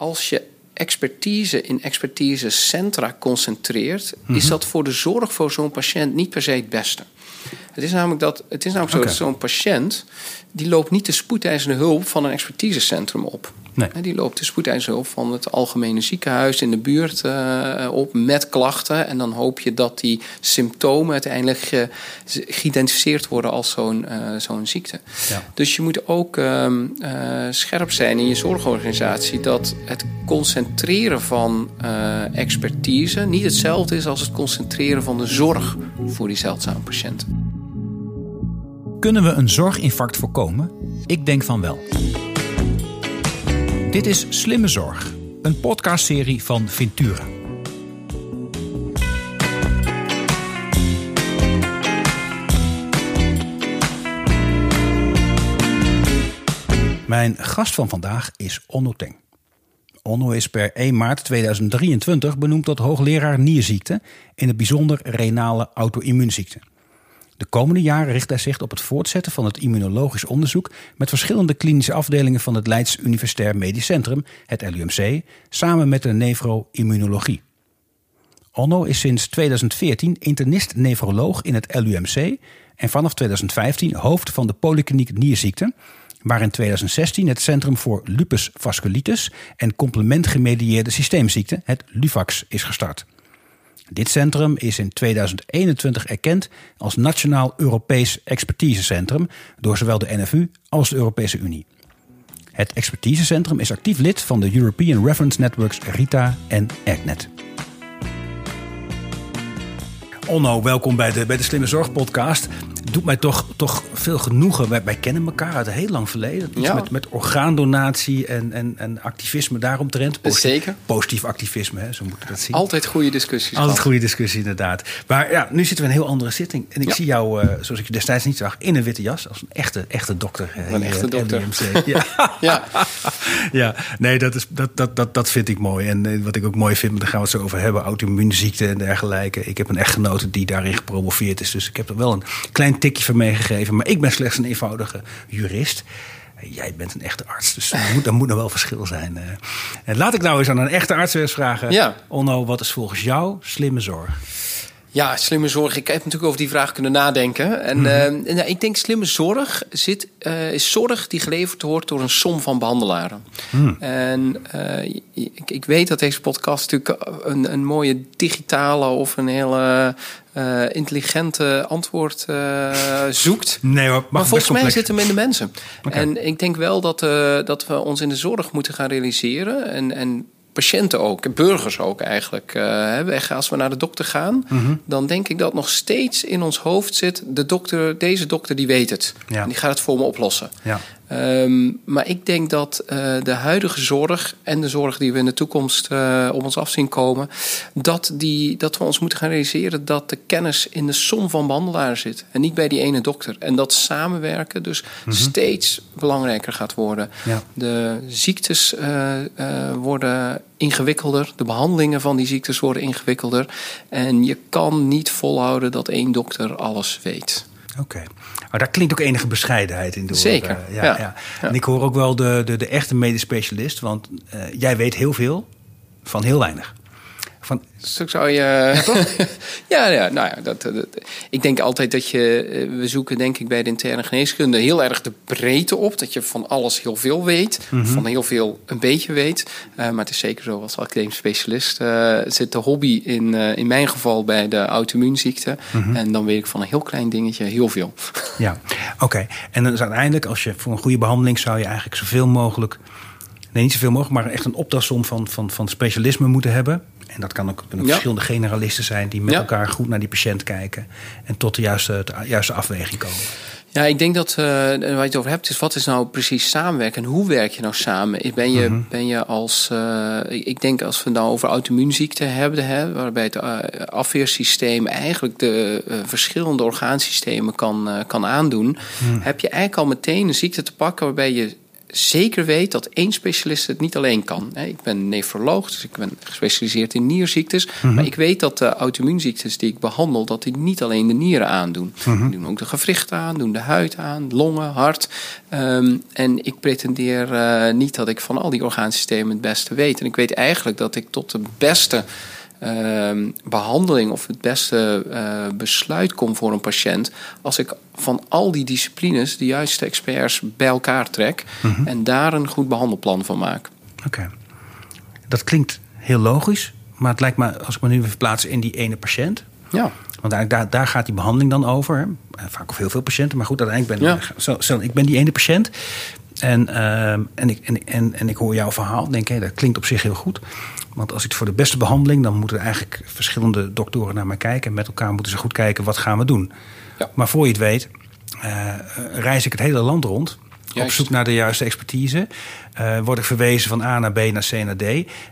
als je expertise in expertisecentra concentreert, is dat voor de zorg voor zo'n patiënt niet per se het beste. Het is namelijk, dat, het is namelijk zo dat zo'n patiënt die loopt niet de spoedeisende hulp van een expertisecentrum op. Nee. Die loopt de spoedeisende hulp van het algemene ziekenhuis in de buurt eh, op met klachten. En dan hoop je dat die symptomen uiteindelijk ge- geïdentificeerd worden als zo'n eh, zo'n ziekte. Ja. Dus je moet ook ehm, eh, scherp zijn in je zorgorganisatie dat het concentreren van eh, expertise niet hetzelfde is als het concentreren van de zorg voor die zeldzame patiënten. Kunnen we een zorginfarct voorkomen? Ik denk van wel. Dit is Slimme Zorg, een podcastserie van Ventura. Mijn gast van vandaag is Onno Teng. Onno is per 1 maart 2023 benoemd tot hoogleraar nierziekte, in het bijzonder renale auto-immuunziekten. De komende jaren richt hij zich op het voortzetten van het immunologisch onderzoek met verschillende klinische afdelingen van het Leids Universitair Medisch Centrum, het LUMC, samen met de nefro-immunologie. Onno is sinds 2014 internist-nefroloog in het LUMC en vanaf 2015 hoofd van de polykliniek nierziekten, waar in 2016 het Centrum voor Lupus Vasculitis en complementgemedieerde systeemziekten, het LUVAX, is gestart. Dit centrum is in 2021 erkend als Nationaal Europees Expertisecentrum door zowel de NFU als de Europese Unie. Het expertisecentrum is actief lid van de European Reference Networks RITA en ECNET. Onno, welkom bij de, bij de Slimme Zorg podcast. Doet mij toch, toch veel genoegen. Wij, wij kennen elkaar uit een heel lang verleden. Iets Ja. met, met orgaandonatie en, en, en activisme daaromtrent. Positief, Zeker. Positief activisme, hè, zo moeten we dat zien. Altijd goede discussies. Altijd gehad. goede discussie, inderdaad. Maar ja, nu zitten we in een heel andere zitting. En ik Ja. zie jou, eh, zoals ik je destijds niet zag, in een witte jas. Als een echte, echte dokter. eh, Een echte dokter. Ja. Ja, ja, nee, dat, is, dat, dat, dat, dat vind ik mooi. En eh, wat ik ook mooi vind, maar daar gaan we het zo over hebben: auto-immuunziekten en dergelijke. Ik heb een echtgenote die daarin gepromoveerd is. Dus ik heb er wel een klein tikje van meegegeven. Maar ik ben slechts een eenvoudige jurist. Jij bent een echte arts, dus er moet, moet nog wel verschil zijn. eh. En laat ik nou eens aan een echte arts vragen. Ja. Onno, wat is volgens jou slimme zorg? Ja, slimme zorg. Ik heb natuurlijk over die vraag kunnen nadenken. En nou, ik denk slimme zorg zit, eh, is zorg die geleverd wordt door een som van behandelaren. Hmm. En eh, ik, ik weet dat deze podcast natuurlijk een, een mooie digitale of een hele eh, intelligente antwoord zoekt. Nee hoor, Maar volgens mij zit zit hem in de mensen. En ik denk wel dat, dat we ons in de zorg moeten gaan realiseren. En, en patiënten ook, burgers ook eigenlijk. hè, weg- als we naar de dokter gaan, Mhm. dan denk ik dat nog steeds in ons hoofd zit... De dokter, deze dokter die weet het. Ja. En die gaat het voor me oplossen. Ja. Ehm, maar ik denk dat eh, de huidige zorg en de zorg die we in de toekomst eh, op ons af zien komen, dat, die, dat we ons moeten gaan realiseren dat de kennis in de som van behandelaren zit en niet bij die ene dokter. En dat samenwerken dus steeds belangrijker gaat worden. Ja. De ziektes eh, worden ingewikkelder, de behandelingen van die ziektes worden ingewikkelder. En je kan niet volhouden dat één dokter alles weet. Oké. Maar daar klinkt ook enige bescheidenheid in door. Zeker, eh, ja, ja. En ik hoor ook wel de, de, de echte medisch specialist, want eh, jij weet heel veel van heel weinig. Van, zou je. Ja, ja, ja, nou ja, dat, dat- ik denk altijd dat je. eh, We zoeken, denk ik, bij de interne geneeskunde heel erg de breedte op. Dat je van alles heel veel weet. Van heel veel een beetje weet. Eh, maar het is zeker zo, als academisch specialist eh, zit de hobby in, eh, in mijn geval bij de auto-immuunziekte. En dan weet ik van een heel klein dingetje heel veel. ja, oké. En dan is uiteindelijk, als je voor een goede behandeling zou je eigenlijk zoveel mogelijk, nee, niet zoveel mogelijk, maar echt een optelsom van, van, van specialisme moeten hebben. En dat kan ook, kunnen ook Ja. verschillende generalisten zijn die met Ja. elkaar goed naar die patiënt kijken en tot de juiste, de juiste afweging komen. Ja, ik denk dat uh, waar je het over hebt, is wat is nou precies samenwerken en hoe werk je nou samen? Ben je, ben je als, uh, ik denk als we het nou over auto-immuunziekte hebben, hè, waarbij het uh, afweersysteem eigenlijk de verschillende orgaansystemen kan, kan aandoen, heb je eigenlijk al meteen een ziekte te pakken waarbij je zeker weet dat één specialist het niet alleen kan. Ik ben nefroloog, dus ik ben gespecialiseerd in nierziektes. Mhm. Maar ik weet dat de auto-immuunziektes die ik behandel, dat die niet alleen de nieren aandoen. Mhm. Die doen ook de gewrichten aan, doen de huid aan, longen, hart. Ehm, en ik pretendeer eh, niet dat ik van al die orgaansystemen het beste weet. En ik weet eigenlijk dat ik tot de beste ehm, behandeling of het beste eh, besluit kom voor een patiënt als ik van al die disciplines de juiste experts bij elkaar trek en daar een goed behandelplan van maak. Oké. Dat klinkt heel logisch, maar het lijkt me, als ik me nu even verplaats in die ene patiënt. Ja. Want eigenlijk daar, daar gaat die behandeling dan over. Hè. Eh, Vaak of heel veel patiënten, maar goed, uiteindelijk ben Ja. zo, zo, ik ben die ene patiënt. En, ehm, en, ik, en, en, en ik hoor jouw verhaal. Denk, hé, dat klinkt op zich heel goed. Want als ik voor de beste behandeling, dan moeten eigenlijk verschillende doktoren naar mij kijken. En met elkaar moeten ze goed kijken, wat gaan we doen? Ja. Maar voor je het weet, eh, reis ik het hele land rond. Op zoek naar de juiste expertise. Eh, word ik verwezen van A naar B naar C naar D.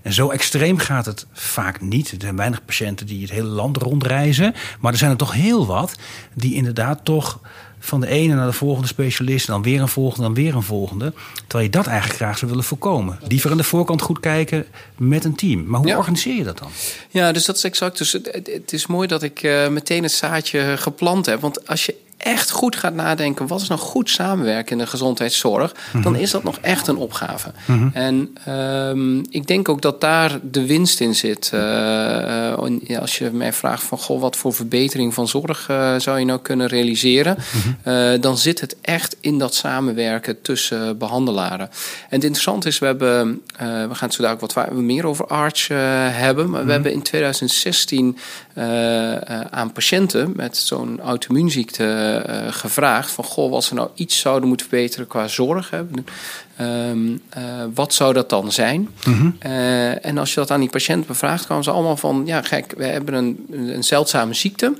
En zo extreem gaat het vaak niet. Er zijn weinig patiënten die het hele land rondreizen. Maar er zijn er toch heel wat die inderdaad toch van de ene naar de volgende specialist... dan weer een volgende, dan weer een volgende. Terwijl je dat eigenlijk graag zou willen voorkomen. Liever aan de voorkant goed kijken met een team. Maar hoe Ja. organiseer je dat dan? Ja, dus dat is exact. Dus het, het, het is mooi dat ik eh, meteen het zaadje geplant heb. Want als je echt goed gaat nadenken, wat is nou goed samenwerken in de gezondheidszorg, dan is dat nog echt een opgave. En ehm, ik denk ook dat daar de winst in zit. Eh, eh, als je mij vraagt van, goh, wat voor verbetering van zorg eh, zou je nou kunnen realiseren, eh, dan zit het echt in dat samenwerken tussen behandelaren. En het interessante is, we hebben, we gaan het zo dadelijk wat wa- meer over eh, hebben, maar we hebben in 2016 eh, eh, aan patiënten met zo'n auto-immuunziekte gevraagd van, goh, als we nou iets zouden moeten verbeteren qua zorg, hè, ehm, eh, wat zou dat dan zijn? Eh, en als je dat aan die patiënt bevraagt, kwamen ze allemaal van, ja, gek, we hebben een, een zeldzame ziekte.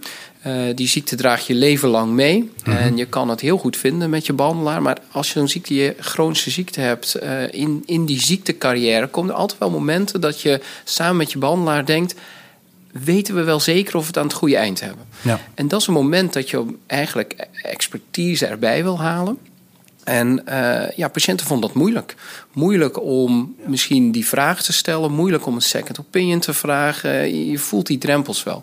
Eh, die ziekte draag je leven lang mee. En je kan het heel goed vinden met je behandelaar. Maar als je een ziekte, je chronische ziekte hebt, eh, in, in die ziektecarrière komen er altijd wel momenten dat je samen met je behandelaar denkt. Weten we wel zeker of we het aan het goede eind hebben? Ja. En dat is een moment dat je eigenlijk expertise erbij wil halen. En eh, ja, patiënten vonden dat moeilijk. Moeilijk om misschien die vraag te stellen. Moeilijk om een second opinion te vragen. Je- Je voelt die drempels wel.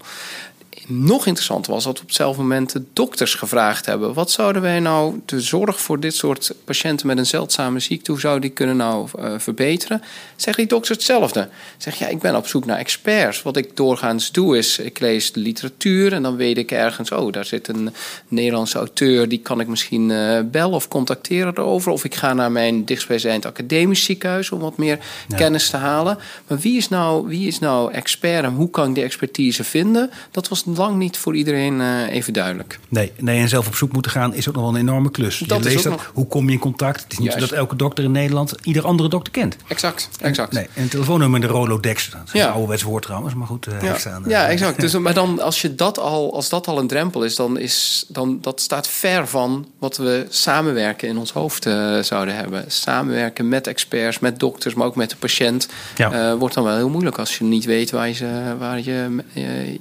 Nog interessanter was dat op hetzelfde moment de dokters gevraagd hebben: wat zouden wij nou de zorg voor dit soort patiënten met een zeldzame ziekte, hoe zou die kunnen nou eh, verbeteren? Zeggen die dokters hetzelfde? Zeg ja, ik ben op zoek naar experts. Wat ik doorgaans doe is, ik lees de literatuur en dan weet ik ergens, oh, daar zit een Nederlandse auteur, die kan ik misschien eh, bellen of contacteren erover. Of ik ga naar mijn dichtstbijzijnd academisch ziekenhuis om wat meer kennis te halen. Maar wie is, nou, wie is nou expert en hoe kan ik die expertise vinden? Dat was lang niet voor iedereen eh, even duidelijk. Nee, nee, en zelf op zoek moeten gaan is ook nog wel een enorme klus. Dat je leest dat, nog- hoe kom je in contact? Het is niet zo dat elke dokter in Nederland ieder andere dokter kent. Exact, exact. Nee, en een telefoonnummer in de Rolodex. Dat is Ja. een ouderwets woord trouwens, maar goed. eh, Ja, staan, eh. ja, exact. Dus, maar dan, als, je dat al, als dat al een drempel is, dan is dan, dat staat ver van wat we samenwerken in ons hoofd zouden hebben. Samenwerken met experts, met dokters, maar ook met de patiënt. Ja. wordt dan wel heel moeilijk als je niet weet waar je, waar je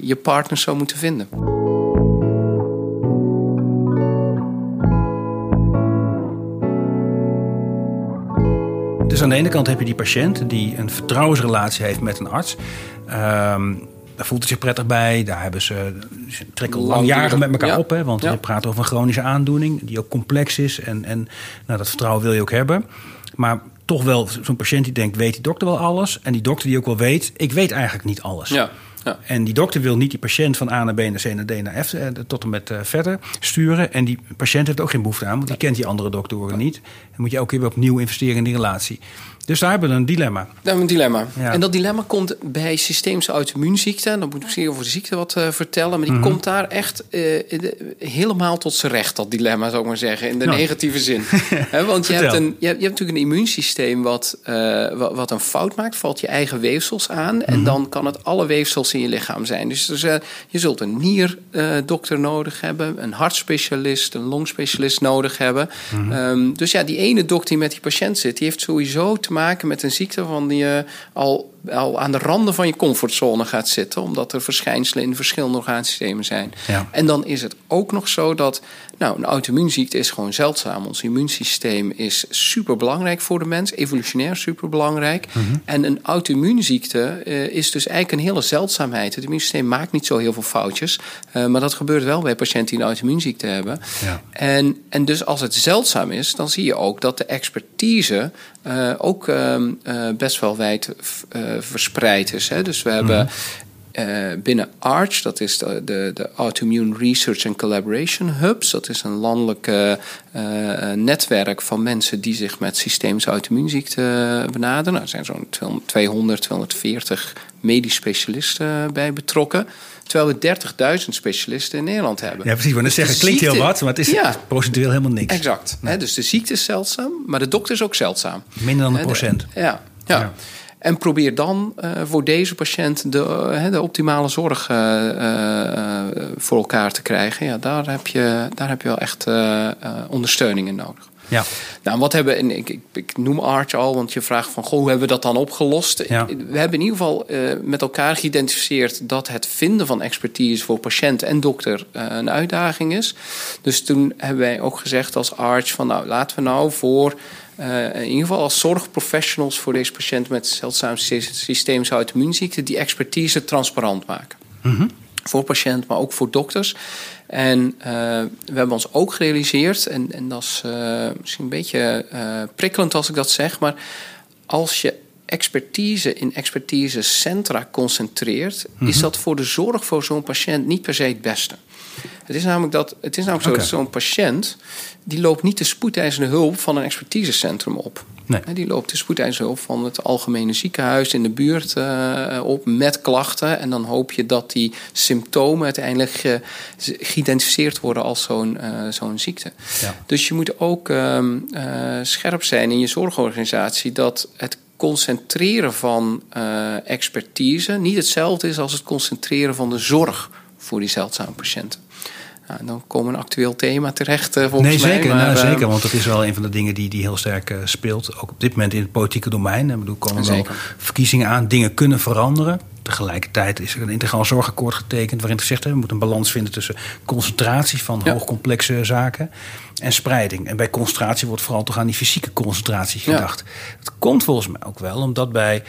je partners zou moeten vinden. Dus aan de ene kant heb je die patiënt die een vertrouwensrelatie heeft met een arts. Ehm, daar voelt hij zich prettig bij. Daar hebben ze, ze trekken langjarig met elkaar Ja. op. Hè, want Ja. je praat over een chronische aandoening die ook complex is. En, en nou, dat vertrouwen wil je ook hebben. Maar toch wel zo'n patiënt die denkt, weet die dokter wel alles? En die dokter die ook wel weet, ik weet eigenlijk niet alles. Ja, ja. En die dokter wil niet die patiënt van A naar B naar C naar D naar F eh, tot en met eh, verder sturen. En die patiënt heeft ook geen behoefte aan, want die kent die andere doktoren niet. Dan moet je elke keer weer opnieuw investeren in die relatie. Dus daar hebben we een dilemma. Dat is een dilemma. Ja. En dat dilemma komt bij systeemse auto-immuunziekte. Dan moet ik misschien over de ziekte wat eh, vertellen. Maar die Mhm. komt daar echt eh, de- helemaal tot zijn recht, dat dilemma, zou ik maar zeggen. In de Nou. negatieve zin. Want je hebt, een, je, hebt, je hebt natuurlijk een immuunsysteem wat, eh, wa- wat, een fout maakt. Valt je eigen weefsels aan. Mhm. En dan kan het alle weefsels in je lichaam zijn. Dus, dus, je zult een nierdokter nodig hebben. Een hartspecialist, een longspecialist nodig hebben. Mhm. Ehm, dus ja, die ene dokter die met die patiënt zit... die heeft sowieso te maken met een ziekte van die je al al aan de randen van je comfortzone gaat zitten, omdat er verschijnselen in verschillende orgaansystemen zijn. Ja. En dan is het ook nog zo dat nou, een auto-immuunziekte is gewoon zeldzaam. Ons immuunsysteem is super belangrijk voor de mens, evolutionair super belangrijk. En een auto-immuunziekte eh, is dus eigenlijk een hele zeldzaamheid. Het immuunsysteem maakt niet zo heel veel foutjes, eh, maar dat gebeurt wel bij patiënten die een auto-immuunziekte hebben. Ja. En, en dus als het zeldzaam is, dan zie je ook dat de expertise eh, ook ehm, eh, best wel wijd verspreid is. Hè? Dus we hebben eh, binnen ARCH, dat is de, de, de Autoimmune Research and Collaboration Hubs. Dat is een landelijk eh, eh, netwerk van mensen die zich met systemische auto-immuunziekte benaderen. Nou, er zijn zo'n 200, 240 medisch specialisten bij betrokken. Terwijl we 30.000 specialisten in Nederland hebben. Ja, precies. Dat Dus zeggen klinkt heel wat, maar het is Ja. procentueel helemaal niks. Exact. Dus de ziekte is zeldzaam, maar de dokter is ook zeldzaam. Minder dan een de- procent. Ja, ja. Ja. En probeer dan eh, voor deze patiënt de, eh, de optimale zorg eh, voor elkaar te krijgen. Ja, daar heb je, daar heb je wel echt ondersteuning in nodig. Ja. Nou, wat hebben en ik, ik, ik noem Arch al, want je vraagt van, goh, hoe hebben we dat dan opgelost? Ja. We hebben in ieder geval met elkaar geïdentificeerd dat het vinden van expertise voor patiënt en dokter een uitdaging is. Dus toen hebben wij ook gezegd als Arch van, nou, laten we nou voor eh, in ieder geval als zorgprofessionals voor deze patiënt met zeldzame systemische auto-immuunziekte die expertise transparant maken voor patiënt, maar ook voor dokters. En eh, we hebben ons ook gerealiseerd, en, en dat is eh, misschien een beetje prikkelend als ik dat zeg, maar als je expertise in expertisecentra concentreert, is dat voor de zorg voor zo'n patiënt niet per se het beste. Het is namelijk, dat, het is namelijk zo dat zo'n patiënt die loopt niet de spoedeisende hulp van een expertisecentrum op. Nee. Die loopt de spoedeisende hulp van het algemene ziekenhuis in de buurt eh, op met klachten. En dan hoop je dat die symptomen uiteindelijk ge- geïdentificeerd worden als zo'n eh, zo'n ziekte. Ja. Dus je moet ook ehm, eh, scherp zijn in je zorgorganisatie dat het concentreren van eh, expertise niet hetzelfde is als het concentreren van de zorg voor die zeldzame patiënten. Nou, dan komen we een actueel thema terecht, eh, volgens Nee, mij. zeker, maar, nou, eh, zeker. Want dat is wel een van de dingen die, die heel sterk speelt. Ook op dit moment in het politieke domein. Ik bedoel, komen wel verkiezingen aan. Dingen kunnen veranderen. Tegelijkertijd is er een integraal zorgakkoord getekend. waarin gezegd is: we moeten een balans vinden tussen concentratie van Ja. hoogcomplexe zaken. en spreiding. En bij concentratie wordt vooral toch aan die fysieke concentratie Ja. gedacht. Dat komt volgens mij ook wel omdat bij,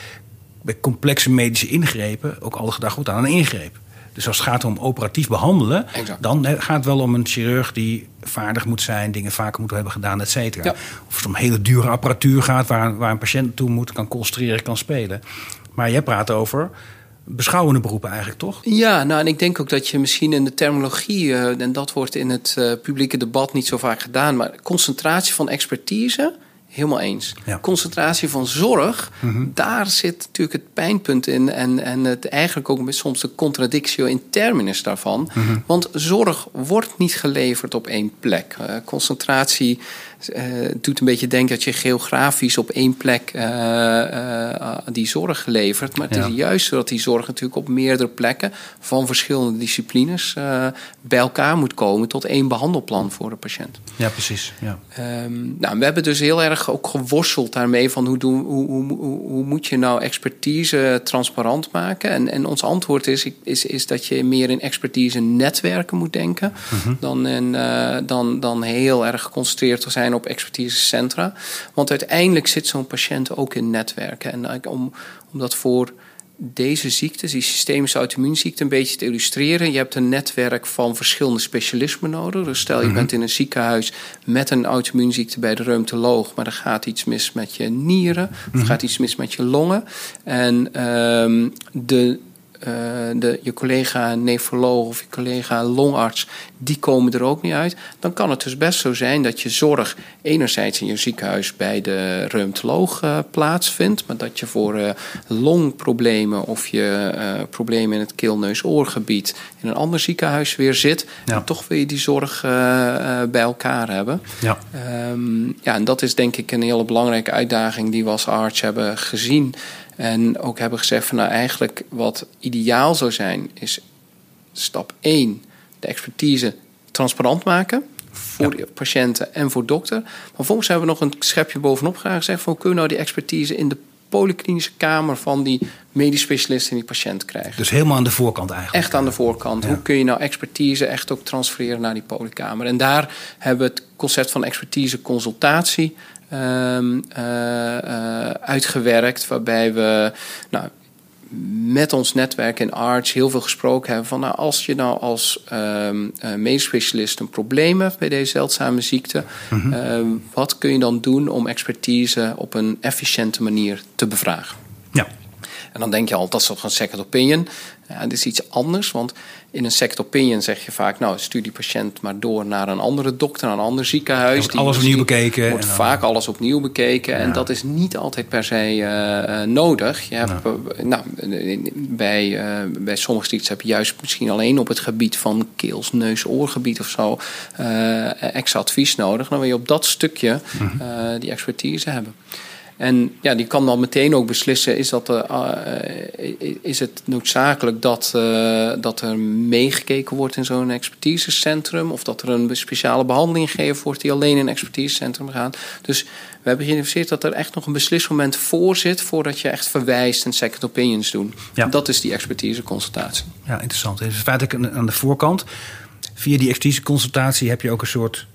bij complexe medische ingrepen. ook alle gedacht wordt aan een ingreep. Dus als het gaat om operatief behandelen, Exact. dan gaat het wel om een chirurg die vaardig moet zijn, dingen vaker moet hebben gedaan, et cetera. Ja. Of het om hele dure apparatuur gaat waar, waar een patiënt naartoe moet, kan concentreren, kan spelen. Maar jij praat over beschouwende beroepen eigenlijk, toch? Ja, nou, en ik denk ook dat je misschien in de terminologie, eh, en dat wordt in het eh, publieke debat niet zo vaak gedaan, maar concentratie van expertise, helemaal eens. Ja. Mhm. Concentratie van zorg, daar zit natuurlijk het pijnpunt in en, en het eigenlijk ook met soms de contradictio in terminus daarvan. Mhm. Want zorg wordt niet geleverd op één plek. Eh, concentratie eh, doet een beetje denken dat je geografisch op één plek eh, eh, die zorg levert. Maar het Ja. is juist zo dat die zorg natuurlijk op meerdere plekken van verschillende disciplines bij elkaar moet komen tot één behandelplan voor de patiënt. Ja, precies. Ja. Ehm, nou, we hebben dus heel erg ook geworsteld daarmee van hoe, doen, hoe, hoe, hoe, hoe moet je nou expertise transparant maken? En, en ons antwoord is, is, is dat je meer in expertise netwerken moet denken dan, in, eh, dan, dan heel erg geconcentreerd te zijn op expertisecentra. Want uiteindelijk zit zo'n patiënt ook in netwerken. En om, om dat voor deze ziektes, die systemische auto-immuunziekte, een beetje te illustreren. Je hebt een netwerk van verschillende specialismen nodig. Dus stel je bent in een ziekenhuis met een auto-immuunziekte bij de reumatoloog, maar er gaat iets mis met je nieren, of er gaat iets mis met je longen. En ehm, de eh, de, je collega nefroloog of je collega longarts, die komen er ook niet uit. Dan kan het dus best zo zijn dat je zorg enerzijds in je ziekenhuis bij de reumatoloog eh, plaatsvindt, maar dat je voor eh, longproblemen of je problemen in het keel-neus-oorgebied in een ander ziekenhuis weer zit. Ja. En toch wil je die zorg bij elkaar hebben. Ja. Ehm, ja, en dat is denk ik een hele belangrijke uitdaging die we als arts hebben gezien. En ook hebben gezegd van nou eigenlijk wat ideaal zou zijn is stap 1 de expertise transparant maken voor patiënten en voor dokter. Maar vervolgens hebben we nog een schepje bovenop en gezegd van hoe kunnen we nou die expertise in de polyklinische kamer van die medisch specialist en die patiënt krijgt. Dus helemaal aan de voorkant eigenlijk. Echt aan de voorkant. Hoe kun je nou expertise echt ook transfereren naar die polykamer? En daar hebben we het concept van expertise consultatie uitgewerkt, waarbij we nou, met ons netwerk in Arts heel veel gesproken hebben van nou, als je nou als um, medisch specialist een probleem hebt bij deze zeldzame ziekte, mhm. Ehm, wat kun je dan doen om expertise op een efficiënte manier te bevragen? Ja. En dan denk je al, dat is toch een second opinion. Ja, dit is iets anders, want in een second opinion zeg je vaak... nou, stuur die patiënt maar door naar een andere dokter, naar een ander ziekenhuis. Wordt alles opnieuw bekeken. Wordt vaak alles opnieuw bekeken. En dat is niet altijd per se uh, nodig. Je hebt, nou, bij, uh, bij sommige ziektes heb je juist misschien alleen op het gebied van keels, neus, oorgebied of zo... Uh, extra advies nodig. Dan wil je op dat stukje mhm. die expertise hebben. En ja, die kan dan meteen ook beslissen: is, dat, uh, is het noodzakelijk dat, uh, dat er meegekeken wordt in zo'n expertisecentrum? Of dat er een speciale behandeling gegeven wordt die alleen in een expertisecentrum gaat? Dus we hebben geïnvesteerd dat er echt nog een beslismoment voor zit voordat je echt verwijst en second opinions doen. Ja. Dat is die expertiseconsultatie. Ja, interessant. Dus feitelijk aan de voorkant, via die expertiseconsultatie heb je ook een soort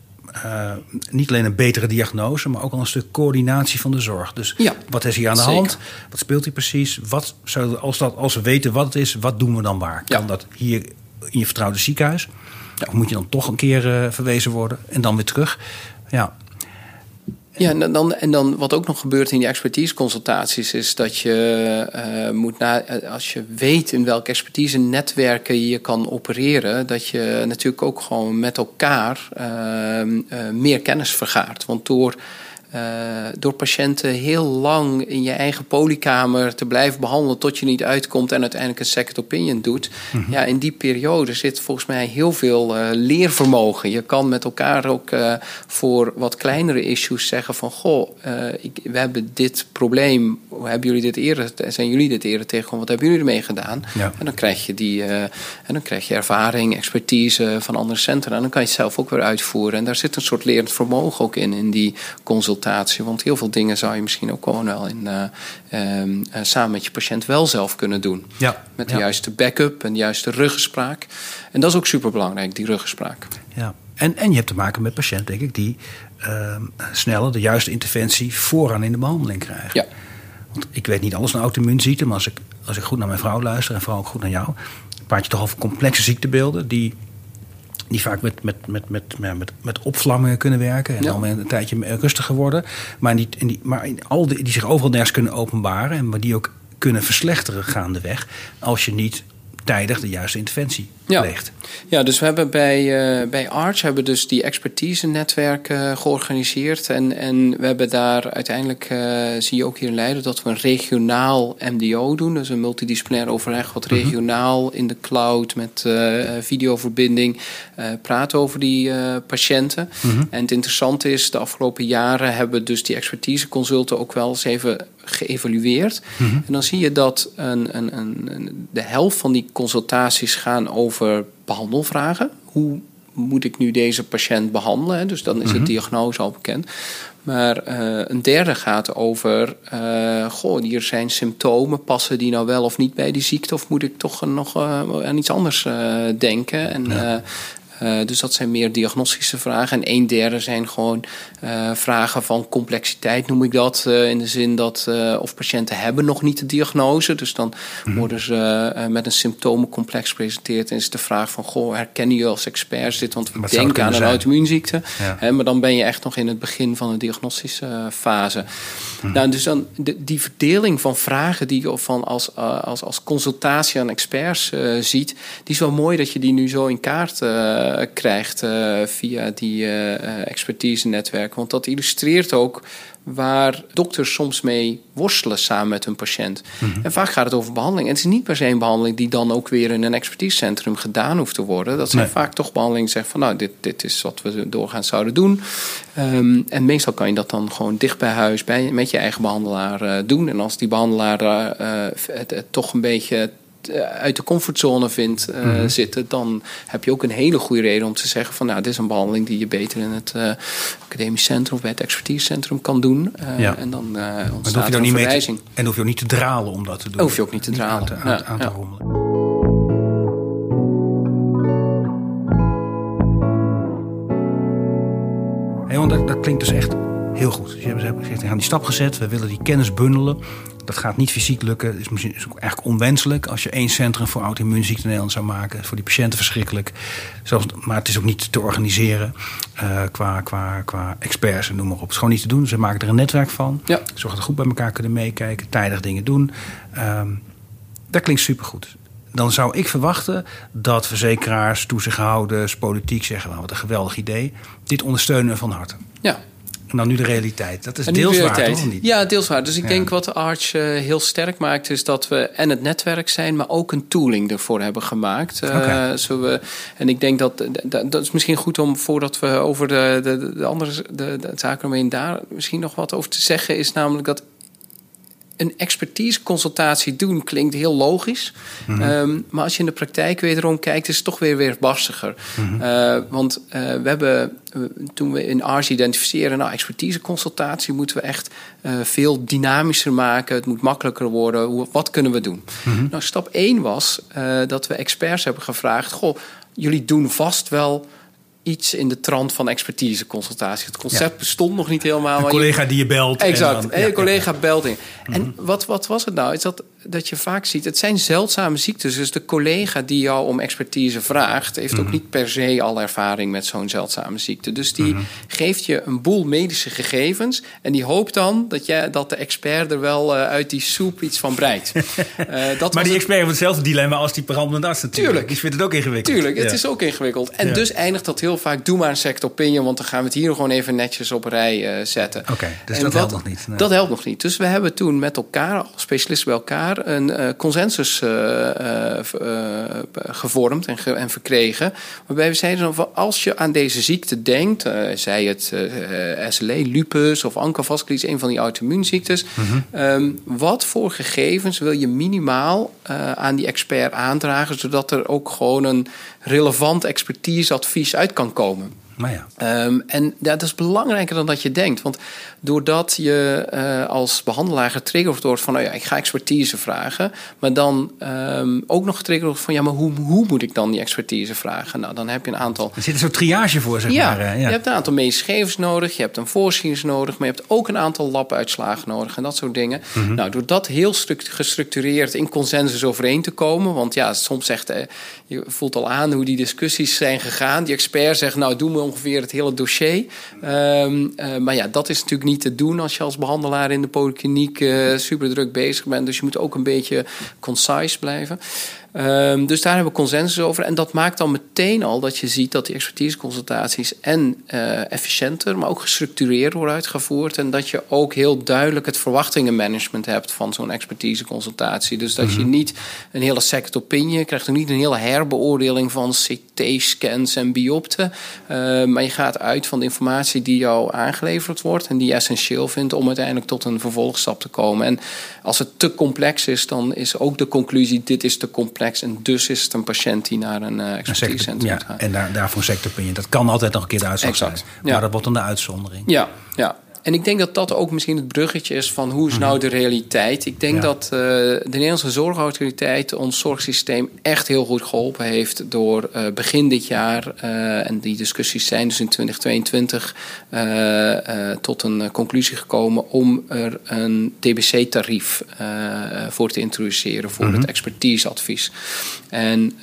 uh, niet alleen een betere diagnose, maar ook al een stuk coördinatie van de zorg. Dus ja, wat is hier aan de hand? Wat speelt hier precies? Wat zou, als, dat, als we weten wat het is, wat doen we dan waar? Kan dat hier in je vertrouwde ziekenhuis? Of moet je dan toch een keer uh, verwezen worden en dan weer terug? Ja, ja, en dan, en dan wat ook nog gebeurt in die expertiseconsultaties is dat je uh, moet na, eh, als je weet in welke expertise netwerken je kan opereren, dat je natuurlijk ook gewoon met elkaar uh, uh, meer kennis vergaart. Want door uh, door patiënten heel lang in je eigen polykamer te blijven behandelen tot je niet uitkomt en uiteindelijk een second opinion doet. Mhm. Ja, in die periode zit volgens mij heel veel uh, leervermogen. Je kan met elkaar ook uh, voor wat kleinere issues zeggen van goh, ik, we hebben dit probleem. Hebben jullie dit eerder? Zijn jullie dit eerder tegengekomen? Wat hebben jullie ermee gedaan? Ja. En dan krijg je die en dan krijg je ervaring, expertise van andere centra. En dan kan je het zelf ook weer uitvoeren. En daar zit een soort lerend vermogen ook in, in die consultatie want heel veel dingen zou je misschien ook gewoon wel in, uh, uh, samen met je patiënt wel zelf kunnen doen. Ja. Met de juiste backup en de juiste ruggespraak. En dat is ook super belangrijk, die ruggespraak. Ja. En, en je hebt te maken met patiënten, denk ik, die ehm, sneller de juiste interventie vooraan in de behandeling krijgen. Ja. Want ik weet niet alles van auto-immuunziekte, maar als ik, als ik goed naar mijn vrouw luister en vooral ook goed naar jou, praat je toch over complexe ziektebeelden die die vaak met, met, met, met, met, met opvlammingen kunnen werken. En dan een tijdje rustiger worden. Maar, niet, in die, maar in al die, die zich overal nergens kunnen openbaren. En maar die ook kunnen verslechteren gaandeweg. Als je niet tijdig de juiste interventie ja. Ja, dus we hebben bij, uh, bij Arch hebben dus die expertise-netwerk uh, georganiseerd. En, en we hebben daar uiteindelijk, uh, zie je ook hier in Leiden, dat we een regionaal MDO doen. Dus een multidisciplinair overleg, wat mhm. regionaal in de cloud met videoverbinding praat over die patiënten. Mhm. En het interessante is, de afgelopen jaren hebben dus die expertise-consulten ook wel eens even geëvalueerd. Mhm. En dan zie je dat een, een, een, de helft van die consultaties gaan over behandelvragen. Hoe moet ik nu deze patiënt behandelen? Dus dan is de mhm. diagnose al bekend. Maar uh, een derde gaat over, uh, goh, hier zijn symptomen, passen die nou wel of niet bij die ziekte? Of moet ik toch nog uh, aan iets anders denken? En ja. Uh, dus dat zijn meer diagnostische vragen. En een derde zijn gewoon uh, vragen van complexiteit, noem ik dat. Uh, in de zin dat of patiënten hebben nog niet de diagnose. Dus dan -hmm. worden ze met een symptomencomplex gepresenteerd. En is de vraag van, goh, herkennen jullie als experts dit? Want we denken aan een auto-immuunziekte. Ja. maar dan ben je echt nog in het begin van de diagnostische fase. Mm Nou, dus dan de, die verdeling van vragen die je van als, als, als consultatie aan experts ziet... die is wel mooi dat je die nu zo in kaart eh, krijgt uh, via die uh, expertise-netwerk. Want dat illustreert ook waar dokters soms mee worstelen samen met hun patiënt. Mhm. En vaak gaat het over behandeling. En het is niet per se een behandeling die dan ook weer in een expertisecentrum gedaan hoeft te worden. Dat zijn vaak toch behandelingen die zeggen van nou, dit, dit is wat we doorgaans zouden doen. Um, en meestal kan je dat dan gewoon dicht bij huis bij, met je eigen behandelaar uh, doen. En als die behandelaar uh, het, het, toch een beetje uit de comfortzone vindt mm zitten, dan heb je ook een hele goede reden om te zeggen van nou, dit is een behandeling die je beter in het uh, academisch centrum of bij het expertisecentrum kan doen. ja. En dan ontstaat hoef je niet verwijzing. Te, en hoef je ook niet te dralen om dat te doen. Hoef je ook niet te dralen. Aan te, aan, aan te ja. rommelen. Hey, want dat, dat klinkt dus echt heel goed. Dus je hebt gezegd, we gaan die stap gezet, we willen die kennis bundelen. Dat gaat niet fysiek lukken. Het is, misschien, is ook eigenlijk onwenselijk als je één centrum voor auto-immuunziekten in Nederland zou maken. Voor die patiënten verschrikkelijk. Zelfs, maar het is ook niet te organiseren uh, qua, qua, qua experts en noem maar op. Het is gewoon niet te doen. Ze maken er een netwerk van. Ja. Zorg dat we goed bij elkaar kunnen meekijken. Tijdig dingen doen. Um, dat klinkt supergoed dan zou ik verwachten dat verzekeraars, toezichthouders, politiek zeggen: nou, wat een geweldig idee. Dit ondersteunen van harte. Ja. En dan nu de realiteit. Dat is deels waar, toch? Niet? Ja, deels waar. Dus ik ja. denk wat de Arch uh, heel sterk maakt... is dat we en het netwerk zijn... maar ook een tooling ervoor hebben gemaakt. Uh, okay. zo we, en ik denk dat, dat... Dat is misschien goed om, voordat we over de, de, de andere de, de zaken omheen... daar misschien nog wat over te zeggen... is namelijk dat een expertiseconsultatie doen klinkt heel logisch. Mm -hmm. um, maar als je in de praktijk wederom kijkt, is het toch weer weer barstiger. Mm -hmm. uh, want uh, we hebben, uh, toen we in ARS identificeren, nou, expertiseconsultatie moeten we echt uh, veel dynamischer maken. Het moet makkelijker worden. Hoe, wat kunnen we doen? Mm -hmm. Nou, stap 1 was dat we experts hebben gevraagd: Goh, jullie doen vast wel iets in de trant van expertiseconsultatie. Het concept ja. bestond nog niet helemaal. Een collega je... die je belt. Exact, dan, ja, een collega ja. belt in. Mm -hmm. En wat, wat was het nou? Is dat, dat je vaak ziet, het zijn zeldzame ziektes. Dus de collega die jou om expertise vraagt... heeft mm -hmm. ook niet per se al ervaring met zo'n zeldzame ziekte. Dus die mm -hmm. geeft je een boel medische gegevens... en die hoopt dan dat, jij, dat de expert er wel uh, uit die soep iets van breidt. uh, dat maar die expert heeft hetzelfde dilemma als die behandelende arts natuurlijk. Tuurlijk. Die vindt het ook ingewikkeld. Tuurlijk, het is ook ingewikkeld. En dus eindigt dat heel vaak, doe maar een second opinion... want dan gaan we het hier gewoon even netjes op rij uh, zetten. Oké, okay, dus en dat, dat helpt nog niet. Nee. Dat helpt nog niet. Dus we hebben toen met elkaar, als specialisten bij elkaar... een uh, consensus uh, gevormd en, ge en, verkregen. Waarbij we zeiden, van, als je aan deze ziekte denkt... zij het SLE, lupus of ankylvasculitis... een van die auto-immuunziektes... Mm -hmm. um, wat voor gegevens wil je minimaal aan die expert aandragen... zodat er ook gewoon een relevant expertiseadvies uit kan komen. Nou ja. Um, en dat is belangrijker dan dat je denkt. Want doordat je uh, als behandelaar getriggerd wordt van... nou ja, ik ga expertise vragen... maar dan um, ook nog getriggerd wordt van... ja, maar hoe, hoe moet ik dan die expertise vragen? Nou, dan heb je een aantal... Er zit een soort triage voor, zeg ja, maar. Uh, ja, je hebt een aantal medische gegevens nodig... je hebt een voorschienis nodig... maar je hebt ook een aantal labuitslagen nodig... en dat soort dingen. Mm -hmm. Nou, door dat heel gestructureerd in consensus overeen te komen... want ja, soms zegt... Uh, je voelt al aan hoe die discussies zijn gegaan. Die expert zegt, nou, doe me ongeveer het hele dossier. Um, uh, maar ja, dat is natuurlijk niet te doen als je als behandelaar in de polykliniek uh, super druk bezig bent. Dus je moet ook een beetje concise blijven. Um, dus daar hebben we consensus over. En dat maakt dan meteen al dat je ziet dat die expertiseconsultaties en uh, efficiënter, maar ook gestructureerd worden uitgevoerd. En dat je ook heel duidelijk het verwachtingenmanagement hebt van zo'n expertiseconsultatie. Dus dat mm -hmm. je niet een hele second opinion, krijgt ook niet een hele herbeoordeling van CT-scans en biopten. Uh, maar je gaat uit van de informatie die jou aangeleverd wordt en die je essentieel vindt om uiteindelijk tot een vervolgstap te komen. En als het te complex is, dan is ook de conclusie: dit is te complex. En dus is het een patiënt die naar een uh, expertisecentrum ja, gaat. En daar, daarvoor sector opinion. Dat kan altijd nog een keer de uitslag exact. zijn. Maar ja. dat wordt dan de uitzondering. Ja, ja. En ik denk dat dat ook misschien het bruggetje is van hoe is nou de realiteit. Ik denk ja. dat uh, de Nederlandse zorgautoriteit ons zorgsysteem echt heel goed geholpen heeft door uh, begin dit jaar, uh, en die discussies zijn dus in 2022 tot een conclusie gekomen om er een DBC-tarief voor te introduceren voor mm -hmm. het expertiseadvies. En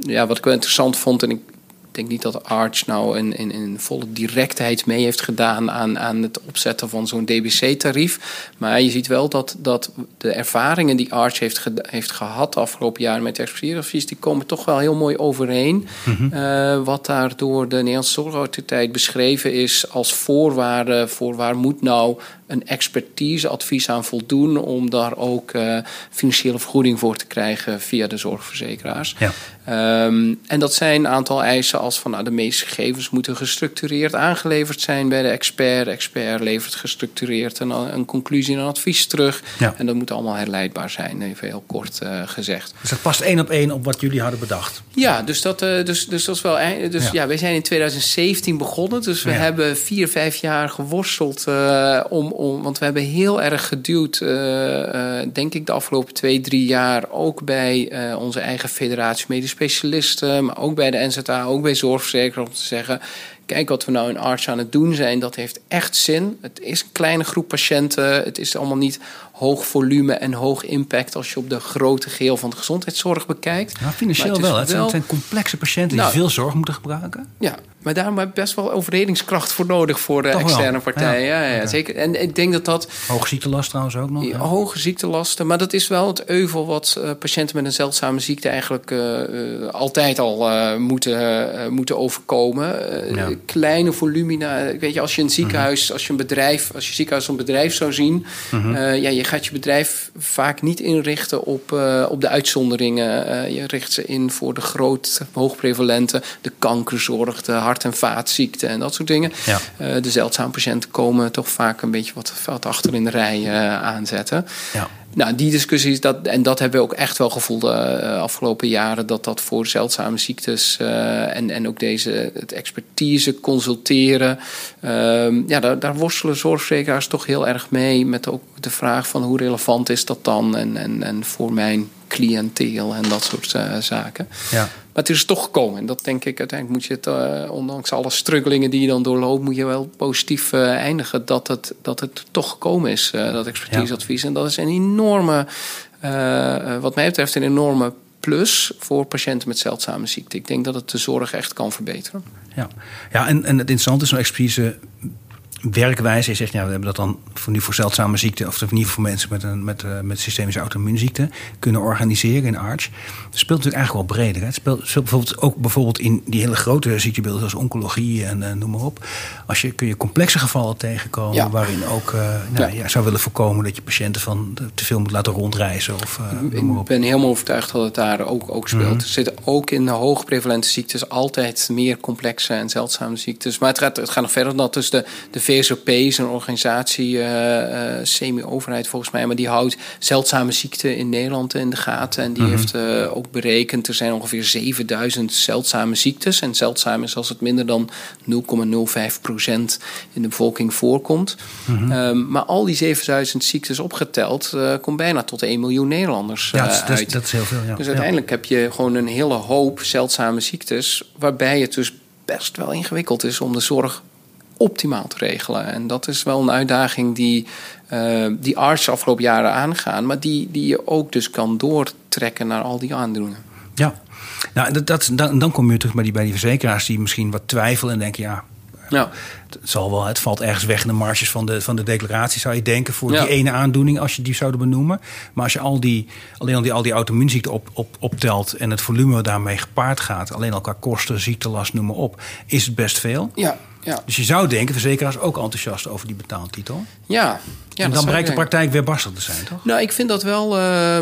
ja, wat ik wel interessant vond, en ik ik denk niet dat Arch nou in, in, in volle directheid mee heeft gedaan aan, aan het opzetten van zo'n DBC-tarief. Maar je ziet wel dat, dat de ervaringen die Arch heeft, ge, heeft gehad de afgelopen jaren met expertiseadvies, die komen toch wel heel mooi overeen. Mm -hmm. uh, wat daar door de Nederlandse Zorgautoriteit beschreven is als voorwaarde voor waar moet nou een expertiseadvies aan voldoen om daar ook uh, financiële vergoeding voor te krijgen via de zorgverzekeraars. Ja. Ehm, en dat zijn een aantal eisen als van nou, de meeste gegevens moeten gestructureerd aangeleverd zijn bij de expert. De expert levert gestructureerd een, een conclusie en een advies terug. Ja. En dat moet allemaal herleidbaar zijn, even heel kort uh, gezegd. Dus dat past één op één op wat jullie hadden bedacht? Ja, dus dat, uh, dus, dus dat is wel. Dus ja. ja, wij zijn in 2017 begonnen. Dus we hebben vier, vijf jaar geworsteld om, om. Want we hebben heel erg geduwd, denk ik, de afgelopen twee, drie jaar. Ook bij onze eigen federatie medisch specialisten, maar ook bij de NZA, ook bij zorgverzekeraars, om te zeggen: kijk wat we nou in Arts aan het doen zijn, dat heeft echt zin. Het is een kleine groep patiënten, het is allemaal niet hoog volume en hoog impact als je op de grote geheel van de gezondheidszorg bekijkt. Nou, financieel wel. Het, zijn, complexe patiënten die nou, veel zorg moeten gebruiken. Ja, maar daar heb je best wel overredingskracht voor nodig voor de externe partijen. Ja. Ja, zeker. En ik denk dat dat. Hoge ziektelast trouwens ook nog. Hoge ziektelasten. Maar dat is wel het euvel wat uh, patiënten met een zeldzame ziekte eigenlijk uh, altijd al uh, moeten, moeten overkomen. Kleine volumina. Weet je, als je een ziekenhuis, mhm. als je een bedrijf, als je ziekenhuis een bedrijf zou zien, mm ja, je gaat je bedrijf vaak niet inrichten op, op de uitzonderingen. je richt ze in voor de groot, hoogprevalente, de kankerzorg, de hart- en vaatziekten en dat soort dingen. Ja. Uh, de zeldzame patiënten komen toch vaak een beetje wat, wat achter in de rij uh, aanzetten. Ja. Nou, die discussies, dat, en dat hebben we ook echt wel gevoeld de uh, afgelopen jaren, dat dat voor zeldzame ziektes en, en ook deze het expertise consulteren, ehm, ja, daar, daar worstelen zorgverzekeraars toch heel erg mee met ook de vraag van hoe relevant is dat dan en, en, en voor mijn cliënteel en dat soort zaken. Ja. Maar het is toch gekomen. En dat denk ik, uiteindelijk moet je het, uh, ondanks alle struggelingen die je dan doorloopt, moet je wel positief uh, eindigen dat het, dat het toch gekomen is, uh, dat expertiseadvies. En dat is een enorme, wat mij betreft, een enorme plus voor patiënten met zeldzame ziekte. Ik denk dat het de zorg echt kan verbeteren. Ja, ja en, en het interessante is, zo'n expertise werkwijze. Je zegt, ja, we hebben dat dan voor nu voor zeldzame ziekten, of in ieder geval voor mensen met, een, met, uh, met systemische auto-immuunziekte, kunnen organiseren in arts. Het speelt natuurlijk eigenlijk wel breder. Hè? Het speelt, speelt, bijvoorbeeld ook bijvoorbeeld in die hele grote ziektebeelden, zoals oncologie en uh, noem maar op. Als je kun je complexe gevallen tegenkomen, waarin ook uh, nou, ja. zou willen voorkomen dat je patiënten van te veel moet laten rondreizen. Of, Ik ben helemaal overtuigd dat het daar ook, ook speelt. Mm Er zitten ook in de hoogprevalente ziektes altijd meer complexe en zeldzame ziektes. Maar het gaat, het gaat nog verder dan dat. Dus de, de VSOP is een organisatie, uh, uh, semi-overheid volgens mij, maar die houdt zeldzame ziekten in Nederland in de gaten. En die mhm. heeft uh, ook berekend, er zijn ongeveer 7000 zeldzame ziektes. En zeldzaam is als het minder dan 0,05% in de bevolking voorkomt. Mm um, maar al die 7000 ziektes opgeteld, komt bijna tot 1 miljoen Nederlanders ja, dat, uit. Dat is heel veel, ja. Dus uiteindelijk heb je gewoon een hele hoop zeldzame ziektes, waarbij het dus best wel ingewikkeld is om de zorg optimaal te regelen. En dat is wel een uitdaging die, uh, die artsen afgelopen jaren aangaan, maar die, die je ook dus kan doortrekken naar al die aandoeningen. Ja, nou, dat, dat, dan, dan kom je terug bij die, bij die verzekeraars die misschien wat twijfelen en denken, ja, ja. Het, zal wel, het valt ergens weg in de marges van de, van de declaratie, zou je denken, voor die ene aandoening, als je die zouden benoemen. Maar als je al die, alleen al die, al die auto-immuunziekten op, op, optelt en het volume daarmee gepaard gaat, alleen al qua kosten, ziektelast, noem maar op, is het best veel. Ja, ja. Dus je zou denken, verzekeraars ook enthousiast over die betaaltitel. Ja. ja en dan blijkt de praktijk weer barstig te zijn, toch? Nou, ik vind dat wel. Uh,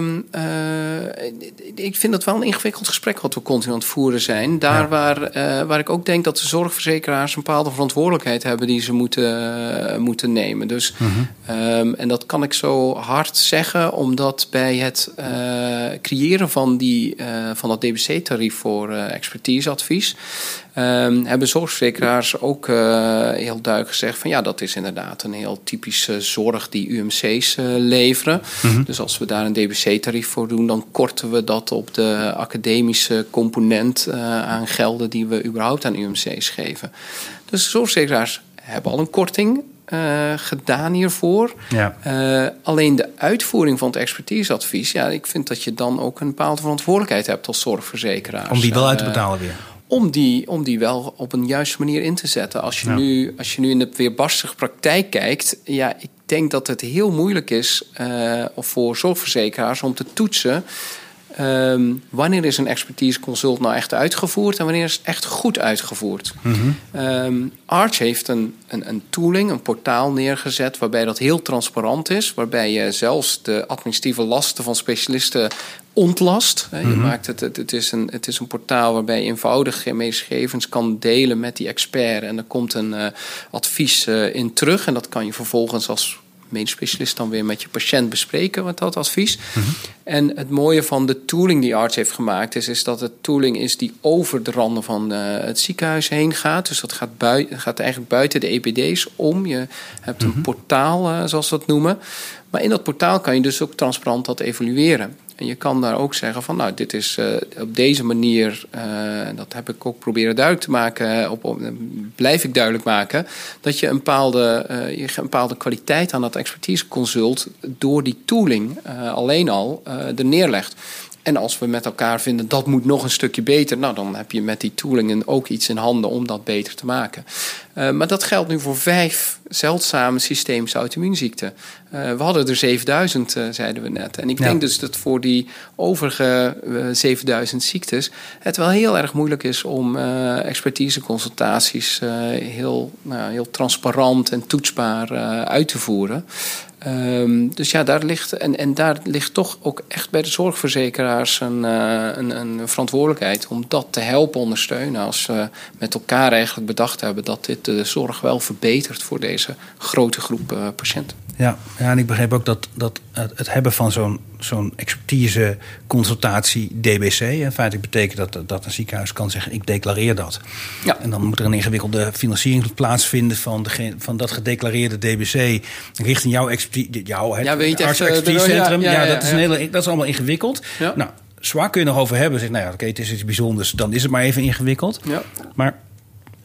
ik vind dat wel een ingewikkeld gesprek wat we continu aan het voeren zijn. Daar waar, uh, waar ik ook denk dat de zorgverzekeraars een bepaalde verantwoordelijkheid hebben die ze moeten, moeten nemen. Dus, mhm. um, en dat kan ik zo hard zeggen, omdat bij het creëren van, die, van dat DBC-tarief voor expertiseadvies. Um, hebben zorgverzekeraars ook uh, heel duidelijk gezegd van ja, dat is inderdaad een heel typische zorg die UMC's uh, leveren. Mhm. Dus als we daar een DBC-tarief voor doen, dan korten we dat op de academische component uh, aan gelden die we überhaupt aan UMC's geven. Dus zorgverzekeraars hebben al een korting. Uh, gedaan hiervoor. Ja. Uh, alleen de uitvoering van het expertiseadvies, ja, ik vind dat je dan ook een bepaalde verantwoordelijkheid hebt als zorgverzekeraar. Om die wel uit te betalen weer om die, om die wel op een juiste manier in te zetten. Als je, nu, als je nu in de weerbarstige praktijk kijkt, ja, ik denk dat het heel moeilijk is uh, voor zorgverzekeraars om te toetsen. Ehm, wanneer is een expertise consult nou echt uitgevoerd en wanneer is het echt goed uitgevoerd. Mm Arch heeft een, een, een, tooling, een portaal neergezet waarbij dat heel transparant is, waarbij je zelfs de administratieve lasten van specialisten ontlast. Je mhm. maakt het, het, het, is een, het is een portaal waarbij je eenvoudig gegevens kan delen met die expert. En er komt een uh, advies uh, in terug. En dat kan je vervolgens als medisch specialist dan weer met je patiënt bespreken, wat dat advies. Mhm. En het mooie van de tooling die arts heeft gemaakt is, is dat het tooling is die over de randen van uh, het ziekenhuis heen gaat. Dus dat gaat, bui gaat eigenlijk buiten de EPD's om. Je hebt een mhm. portaal, zoals we dat noemen. Maar in dat portaal kan je dus ook transparant dat evalueren. En je kan daar ook zeggen van, nou, dit is uh, op deze manier, uh, dat heb ik ook proberen duidelijk te maken, op, op, blijf ik duidelijk maken, dat je een bepaalde, je een bepaalde kwaliteit aan dat expertiseconsult door die tooling alleen al er neerlegt. En als we met elkaar vinden dat moet nog een stukje beter, nou dan heb je met die toolingen ook iets in handen om dat beter te maken. Uh, maar dat geldt nu voor vijf zeldzame systemische auto-immuunziekten. Uh, we hadden er 7000, uh, zeiden we net. En ik denk dus dat voor die overige 7000 ziektes het wel heel erg moeilijk is om expertiseconsultaties heel, nou, heel transparant en toetsbaar uit te voeren. Um, dus ja, daar ligt, en, en daar ligt toch ook echt bij de zorgverzekeraars een, uh, een, een, verantwoordelijkheid om dat te helpen ondersteunen. Als we met elkaar eigenlijk bedacht hebben dat dit de zorg wel verbetert voor deze grote groep uh, patiënten. Ja, ja, en ik begreep ook dat, dat het hebben van zo'n zo'n expertise consultatie DBC. In feite betekent dat dat een ziekenhuis kan zeggen: ik declareer dat. Ja. En dan moet er een ingewikkelde financiering plaatsvinden van, de, van dat gedeclareerde DBC richting jouw expertise. Jouw, ja, weet expertisecentrum. Ja, ja, ja, dat, is een hele, dat is allemaal ingewikkeld. Nou, zwaar kun je nog over hebben. Zeg, nou ja, oké, het is iets bijzonders. Dan is het maar even ingewikkeld. Ja. Maar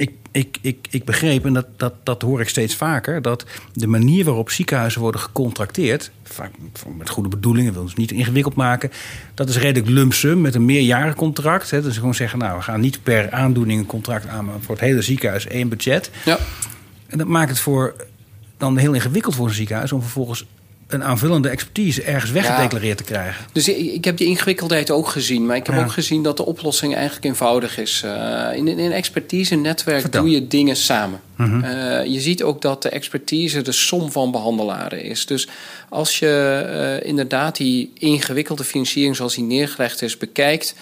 ik, ik, ik, ik begreep, en dat, dat, dat hoor ik steeds vaker, dat de manier waarop ziekenhuizen worden gecontracteerd, vaak met goede bedoelingen, wil ze niet ingewikkeld maken, dat is redelijk lump sum met een meerjarencontract. Hè. Dus gewoon zeggen, nou, we gaan niet per aandoening een contract aan, maar voor het hele ziekenhuis één budget. Ja. En dat maakt het voor dan heel ingewikkeld voor een ziekenhuis om vervolgens een aanvullende expertise ergens weggedeclareerd te krijgen. Dus ik, heb die ingewikkeldheid ook gezien. Maar ik heb ook gezien dat de oplossing eigenlijk eenvoudig is. Uh, in, in een expertise-netwerk doe je dingen samen. Mhm. Eh, je ziet ook dat de expertise de som van behandelaren is. Dus als je uh, inderdaad die ingewikkelde financiering zoals die neergelegd is bekijkt,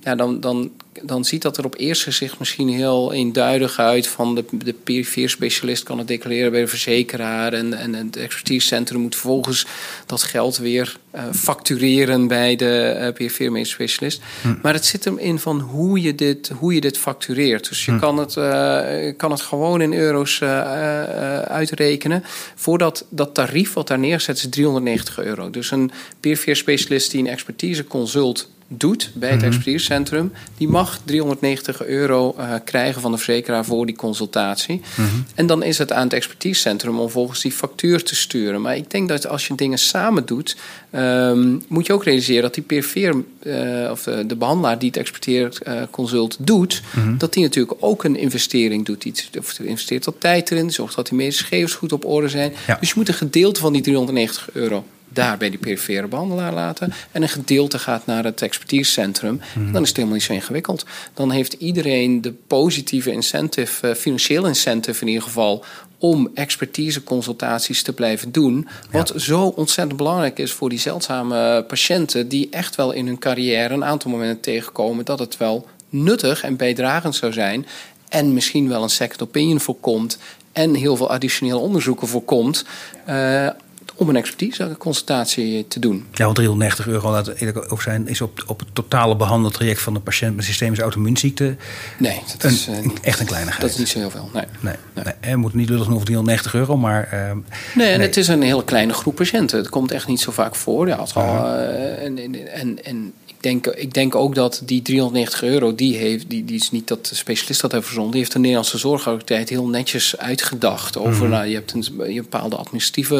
ja, dan, dan dan ziet dat er op eerste gezicht misschien heel eenduidig uit. Van de, de perifere specialist kan het declareren bij de verzekeraar. En, en het expertisecentrum moet vervolgens dat geld weer factureren bij de uh, specialist. Hm. Maar het zit hem in van hoe je dit, hoe je dit factureert. Dus je hm. kan, het, uh, kan het gewoon in euro's uitrekenen. Voordat dat tarief wat daar neerzet is 390 euro. Dus een perifere specialist die een expertise consult doet bij het mm expertisecentrum, die mag 390 euro uh, krijgen van de verzekeraar voor die consultatie. Mhm. En dan is het aan het expertisecentrum om volgens die factuur te sturen. Maar ik denk dat als je dingen samen doet, um, moet je ook realiseren dat die PFR, uh, eh, of de, de, behandelaar die het experteerconsult uh, doet, mhm. dat die natuurlijk ook een investering doet. Iets, of investeert wat tijd erin, zorgt dat die medische gegevens goed op orde zijn. Dus je moet een gedeelte van die 390 euro daar bij die perifere behandelaar laten. En een gedeelte gaat naar het expertisecentrum. Hmm. Dan is het helemaal niet zo ingewikkeld. Dan heeft iedereen de positieve incentive, uh, financieel incentive in ieder geval, om expertiseconsultaties te blijven doen. Wat zo ontzettend belangrijk is voor die zeldzame patiënten die echt wel in hun carrière een aantal momenten tegenkomen dat het wel nuttig en bijdragend zou zijn. En misschien wel een second opinion voorkomt en heel veel additioneel onderzoeken voorkomt. Uh, om een expertiseconsultatie te doen. Ja, want 390 euro, laat eerlijk over zijn, is op, op het totale behandeltraject van een patiënt met systemische auto-immuunziekte. Nee, dat is een, echt een kleinigheid. Dat is niet zo heel veel. Nee. nee, nee. moeten niet lullig over 390 euro, maar. Uh, nee, en het is een hele kleine groep patiënten. Het komt echt niet zo vaak voor. Ja, al, uh, en, en, en denk, ik denk ook dat die 390 euro, die, heeft, die, die is niet dat de specialist dat heeft verzonnen. Die heeft de Nederlandse zorgautoriteit heel netjes uitgedacht. Over, mhm. nou, je hebt een, je bepaalde administratieve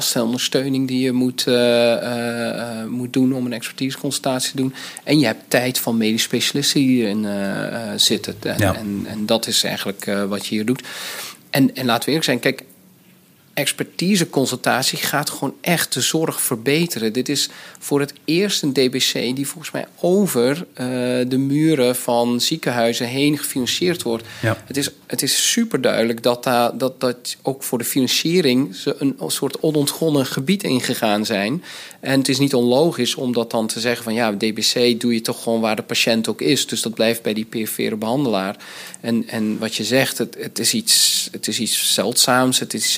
last en ondersteuning die je moet, uh, uh, moet doen om een expertiseconsultatie te doen. En je hebt tijd van medisch specialisten die erin zitten. En, en, en, dat is eigenlijk wat je hier doet. En, en laten we eerlijk zijn, kijk, expertiseconsultatie gaat gewoon echt de zorg verbeteren. Dit is voor het eerst een DBC die volgens mij over uh, de muren van ziekenhuizen heen gefinancierd wordt. Ja. Het, is, het is super duidelijk dat, daar dat, dat ook voor de financiering ze een, soort onontgonnen gebied ingegaan zijn. En het is niet onlogisch om dat dan te zeggen van ja, DBC doe je toch gewoon waar de patiënt ook is. Dus dat blijft bij die perifere behandelaar. En, en wat je zegt, het, het, is iets, het is iets zeldzaams, het is iets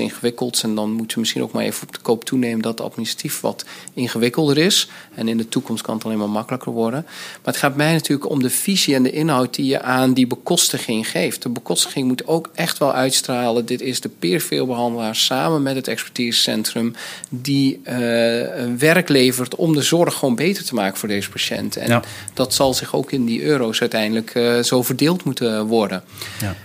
En dan moeten we misschien ook maar even op de koop toenemen dat administratief wat ingewikkelder is. En in de toekomst kan het alleen maar makkelijker worden. Maar het gaat mij natuurlijk om de visie en de inhoud die je aan die bekostiging geeft. De bekostiging moet ook echt wel uitstralen. Dit is de perifere behandelaar samen met het expertisecentrum die uh, werk levert om de zorg gewoon beter te maken voor deze patiënt. En Ja. dat zal zich ook in die euro's uiteindelijk uh, zo verdeeld moeten worden. Ja.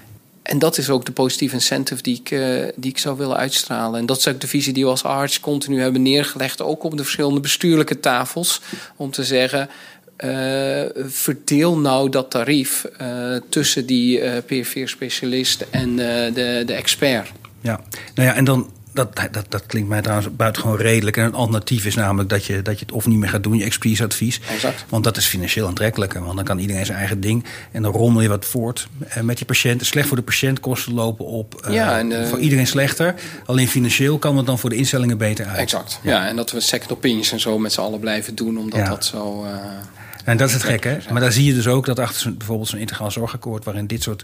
En dat is ook de positieve incentive die ik, uh, die ik zou willen uitstralen. En dat is ook de visie die we als arts continu hebben neergelegd, ook op de verschillende bestuurlijke tafels, om te zeggen. Uh, verdeel nou dat tarief uh, tussen die uh, PFV-specialist en de, de expert. Ja, nou ja, en dan dat, dat, dat klinkt mij trouwens buitengewoon redelijk. En een alternatief is namelijk dat je, dat je het of niet meer gaat doen, je expertiseadvies. Exact. Want dat is financieel aantrekkelijker. Want dan kan iedereen zijn eigen ding. En dan rommel je wat voort met je patiënt. Slecht voor de patiënt, kosten lopen op. Ja, en, uh, voor iedereen slechter. Alleen financieel kan het dan voor de instellingen beter uit. Exact. Ja, ja en dat we second opinions en zo met z'n allen blijven doen, omdat ja. dat zo. Uh, en dat is het gekke. Hè? Maar daar zie je dus ook dat achter bijvoorbeeld zo'n integraal zorgakkoord, waarin dit soort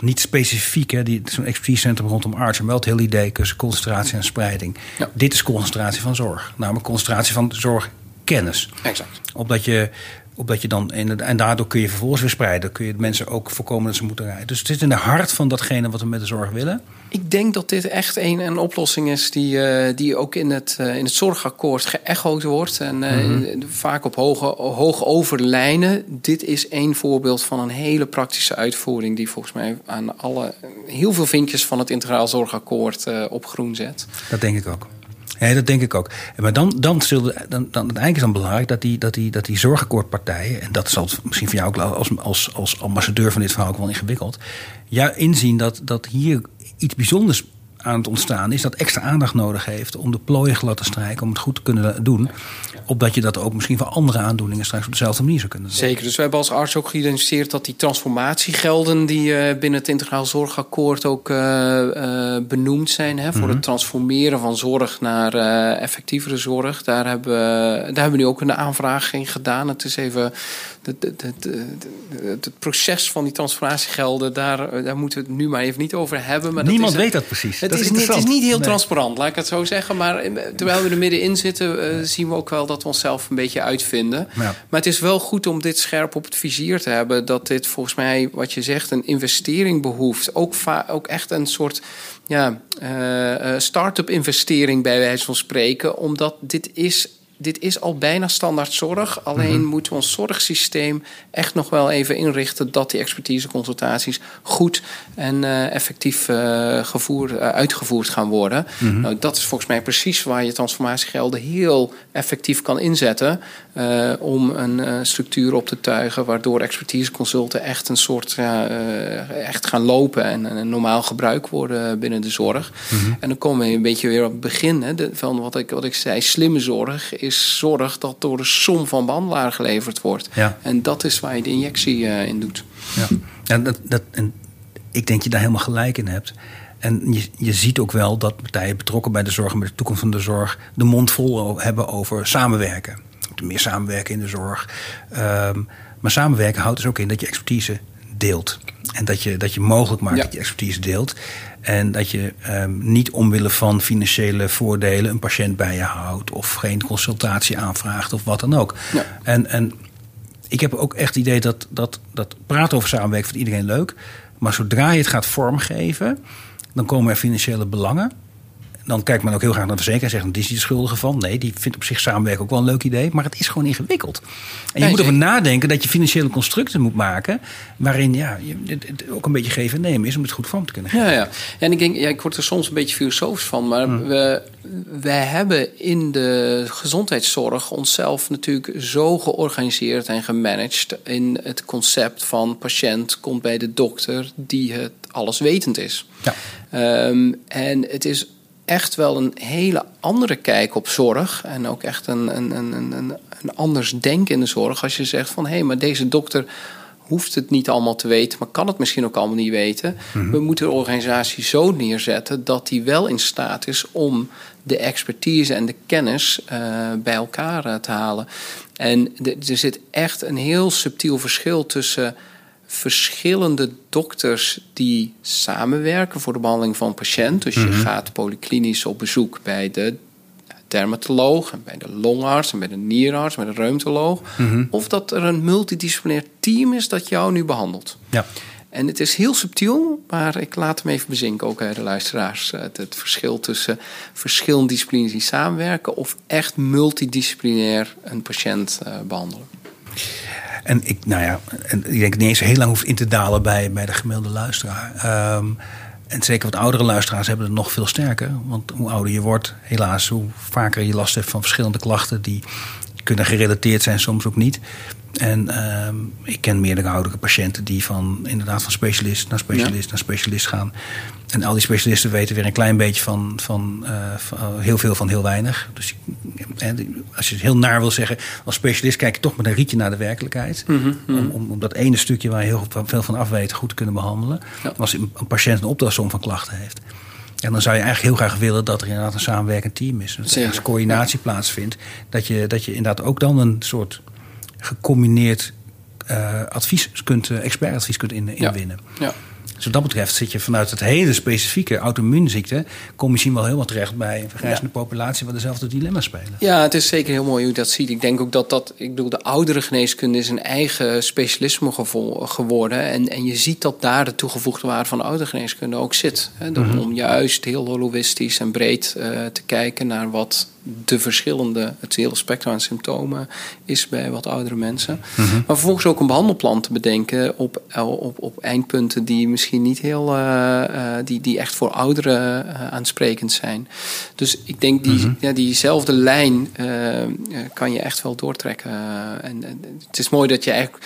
niet specifiek, hè, die, zo'n expertisecentrum rondom arts, maar wel het hele idee tussen concentratie en spreiding. Ja. Dit is concentratie van zorg, namelijk concentratie van zorgkennis. Exact. Opdat je, opdat je dan, en, en daardoor kun je vervolgens weer spreiden, kun je mensen ook voorkomen dat ze moeten rijden. Dus het zit in de hart van datgene wat we met de zorg willen. Ik denk dat dit echt een, een oplossing is die, uh, die ook in het, uh, in het zorgakkoord geëchoed wordt. En uh, mm -hmm. vaak op hoge, hoog over lijnen. Dit is één voorbeeld van een hele praktische uitvoering... die volgens mij aan alle, heel veel vinkjes van het integraal zorgakkoord op groen zet. Dat denk ik ook. Ja, dat denk ik ook. Maar dan, dan, zullen, dan, dan uiteindelijk is dan belangrijk dat die, dat die, dat die zorgakkoordpartijen, en dat zal misschien voor jou ook als, als, als ambassadeur van dit verhaal ook wel ingewikkeld, ja, inzien dat, dat hier iets bijzonders aan het ontstaan is dat extra aandacht nodig heeft om de plooien glad te strijken, om het goed te kunnen doen. Opdat je dat ook misschien voor andere aandoeningen straks op dezelfde manier zou kunnen doen. Zeker. Dus we hebben als arts ook geïdentificeerd dat die transformatiegelden die uh, binnen het Integraal Zorgakkoord ook uh, uh, benoemd zijn. Hè, voor mm -hmm. het transformeren van zorg naar effectievere zorg. Daar hebben, we, daar hebben we nu ook een aanvraag in gedaan. Het is even. Het, het, het, het proces van die transformatiegelden, daar, daar moeten we het nu maar even niet over hebben. Maar Niemand dat is, weet dat precies. Het, dat is, het is niet heel nee. transparant, laat ik het zo zeggen. Maar terwijl we er middenin zitten, zien we ook wel dat we onszelf een beetje uitvinden. Ja. Maar het is wel goed om dit scherp op het vizier te hebben. Dat dit volgens mij, wat je zegt, een investering behoeft. Ook, ook echt een soort ja, uh, start-up investering bij wijze van spreken. Omdat dit is dit is al bijna standaard zorg. Alleen mm -hmm. moeten we ons zorgsysteem echt nog wel even inrichten dat die expertiseconsultaties goed en uh, effectief uh, gevoerd, uh, uitgevoerd gaan worden. Mm -hmm. nou, dat is volgens mij precies waar je transformatiegelden heel effectief kan inzetten om een structuur op te tuigen waardoor expertiseconsulten echt een soort ja, echt gaan lopen en een normaal gebruik worden binnen de zorg. Mm -hmm. En dan komen we een beetje weer op het begin hè, de, van wat ik, wat ik zei, slimme zorg is zorg dat door de som van behandelaar geleverd wordt. Ja. En dat is waar je de injectie uh, in doet. Ja, ja dat, dat, en ik denk je daar helemaal gelijk in hebt. En je, je ziet ook wel dat partijen betrokken bij de zorg en bij de toekomst van de zorg de mond vol hebben over samenwerken. Meer samenwerken in de zorg. Um, maar samenwerken houdt dus ook in dat je expertise deelt. En dat je, dat je mogelijk maakt Ja. dat je expertise deelt. En dat je um, niet omwille van financiële voordelen een patiënt bij je houdt. Of geen consultatie aanvraagt of wat dan ook. Ja. En, en ik heb ook echt het idee dat, dat, dat praten over samenwerken vindt iedereen leuk. Maar zodra je het gaat vormgeven, dan komen er financiële belangen. Dan kijkt men ook heel graag naar de verzekeraar en zegt: die is die de schuldige van. Nee, die vindt op zich samenwerken ook wel een leuk idee. Maar het is gewoon ingewikkeld. En je Nee, moet erover nadenken dat je financiële constructen moet maken. waarin ja, je, het, ook een beetje geven en nemen is om het goed vorm te kunnen geven. Ja, ja. En ik denk, ja, ik word er soms een beetje filosofisch van, maar we, wij hebben in de gezondheidszorg onszelf natuurlijk zo georganiseerd en gemanaged in het concept van patiënt komt bij de dokter die het alleswetend is. Ja. Ehm, en het is echt wel een hele andere kijk op zorg. En ook echt een, een, een, een, een anders denken in de zorg. Als je zegt van hé, hey, maar deze dokter hoeft het niet allemaal te weten, maar kan het misschien ook allemaal niet weten. Mhm. We moeten de organisatie zo neerzetten dat die wel in staat is om de expertise en de kennis eh, bij elkaar eh, te halen. En er zit echt een heel subtiel verschil tussen verschillende dokters die samenwerken voor de behandeling van een patiënt. Dus je gaat polyklinisch op bezoek bij de dermatoloog, en bij de longarts, en bij de nierarts, bij de reumatoloog. Of dat er een multidisciplinair team is dat jou nu behandelt. Ja. En het is heel subtiel, maar ik laat hem even bezinken, ook bij de luisteraars. Het, het verschil tussen verschillende disciplines die samenwerken of echt multidisciplinair een patiënt eh, behandelen. En ik, nou ja, en ik denk niet eens heel lang hoeft in te dalen bij, bij de gemiddelde luisteraar. Ehm, en zeker wat oudere luisteraars hebben het nog veel sterker. Want hoe ouder je wordt, helaas, hoe vaker je last hebt van verschillende klachten die kunnen gerelateerd zijn, soms ook niet. En ehm, ik ken meerdere oudere patiënten die van inderdaad van specialist naar specialist naar specialist gaan. En al die specialisten weten weer een klein beetje van, van, eh, van, eh, heel veel van heel weinig. Dus als je het heel naar wil zeggen, als specialist kijk je toch met een rietje naar de werkelijkheid. Om, om, om dat ene stukje waar je heel veel van af weet goed te kunnen behandelen. Ja. Als een, een patiënt een optelsom van klachten heeft. En dan zou je eigenlijk heel graag willen dat er inderdaad een samenwerkend team is. Dat er coördinatie plaatsvindt. Dat je, dat je inderdaad ook dan een soort gecombineerd eh, advies kunt, eh, expertadvies kunt in, Ja. inwinnen. Ja. Dus wat dat betreft zit je vanuit het hele specifieke auto-immuunziekte... kom je misschien wel helemaal terecht bij een vergrijzende populatie... waar dezelfde dilemma's spelen. Ja, het is zeker heel mooi hoe je dat ziet. Ik denk ook dat dat, ik bedoel, de oudere geneeskunde is een eigen specialisme geworden. En, en je ziet dat daar de toegevoegde waarde van de oude geneeskunde ook zit. Hè, Om- Om juist heel holistisch en breed eh, te kijken naar wat de verschillende, het hele spectrum aan symptomen is bij wat oudere mensen. Maar vervolgens ook een behandelplan te bedenken op, op, op eindpunten die misschien niet heel, eh, eh, die, die echt voor ouderen eh, aansprekend zijn. Dus ik denk die, ja, diezelfde lijn kan je echt wel doortrekken. En, en het is mooi dat je eigenlijk.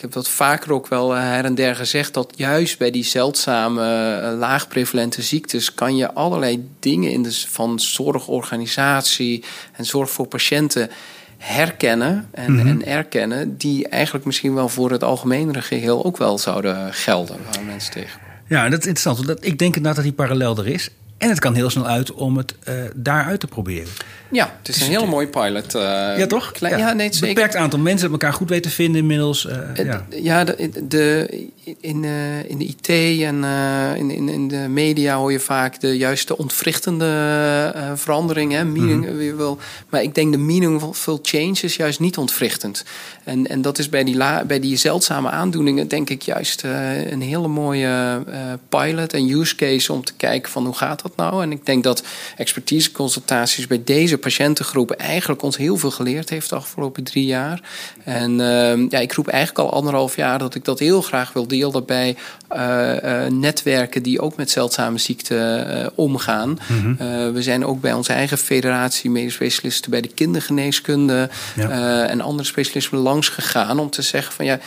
Ik heb dat vaker ook wel eh, her en der gezegd dat juist bij die zeldzame eh, laagprevalente ziektes kan je allerlei dingen in de, van zorgorganisatie en zorg voor patiënten herkennen en, en erkennen die eigenlijk misschien wel voor het algemenere geheel ook wel zouden gelden waar mensen tegen. Ja, dat is interessant. ik denk inderdaad dat die parallel er is. En het kan heel snel uit om het eh daaruit te proberen. Ja, het is een hele mooie pilot. eh, ja, toch? Klein, ja, nee, Een beperkt aantal mensen dat elkaar goed weten te vinden inmiddels. eh, ja. Ja, de, de, in, in de IT en in, in, in de media hoor je vaak de juiste ontwrichtende verandering. Hè? Meaning, weer wel. Maar ik denk de meaningful change is juist niet ontwrichtend. En, en dat is bij die, la, bij die zeldzame aandoeningen denk ik juist een hele mooie pilot en use case om te kijken van hoe gaat dat nou. En ik denk dat expertiseconsultaties bij deze patiëntengroepen eigenlijk ons heel veel geleerd heeft de afgelopen drie jaar. En ehm, ja, ik roep eigenlijk al anderhalf jaar dat ik dat heel graag wil delen bij eh, eh, netwerken die ook met zeldzame ziekten eh, omgaan. Eh, we zijn ook bij onze eigen federatie medisch specialisten bij de kindergeneeskunde Ja. en andere specialismen langs gegaan om te zeggen van ja,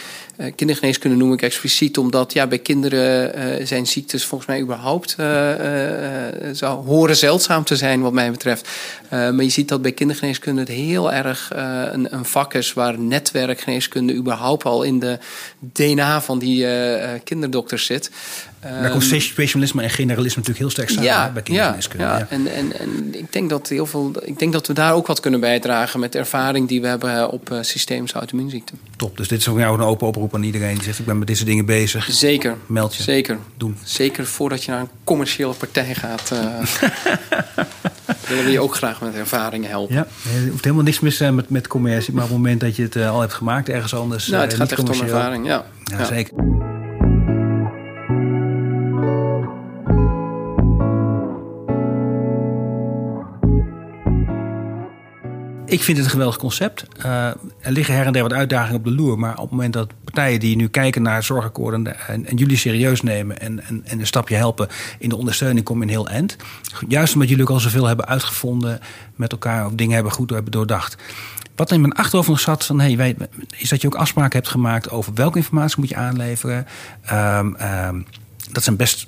kindergeneeskunde noem ik expliciet omdat ja, bij kinderen eh, zijn ziektes volgens mij überhaupt eh, eh, eh, zou horen zeldzaam te zijn wat mij betreft. Eh, maar je ziet dat bij kindergeneeskunde het heel erg eh, een, een vak is waar netwerkgeneeskunde überhaupt al in de DNA van die eh, kinderdokters zit. Daar komt Ehm, specialisme en generalisme natuurlijk heel sterk samen bij kindergeneeskunde. ja, Ja. En, en, en ik denk dat heel veel. Ik denk dat we daar ook wat kunnen bijdragen met de ervaring die we hebben op systeemische auto-immuunziekten. Top. Dus dit is ook jou een open oproep aan iedereen die zegt: ik ben met deze dingen bezig. Zeker. Meld je. Zeker. Doen. Zeker voordat je naar een commerciële partij gaat. Uh, willen we je ook graag met ervaringen helpen. Ja, er hoeft helemaal niks mis te zijn met, met commercie, maar op het moment dat je het uh, al hebt gemaakt ergens anders. Nou, het uh, gaat echt om ervaring, ja, ja. zeker. Ik vind het een geweldig concept. Uh, er liggen her en der wat uitdagingen op de loer. Maar op het moment dat partijen die nu kijken naar zorgakkoorden en, en, jullie serieus nemen en, en, en een stapje helpen in de ondersteuning, kom je een heel eind. Juist omdat jullie ook al zoveel hebben uitgevonden met elkaar of dingen hebben goed hebben doordacht. Wat in mijn achterhoofd nog zat van, hey, weet, is dat je ook afspraken hebt gemaakt over welke informatie moet je aanleveren. Um, um, dat zijn best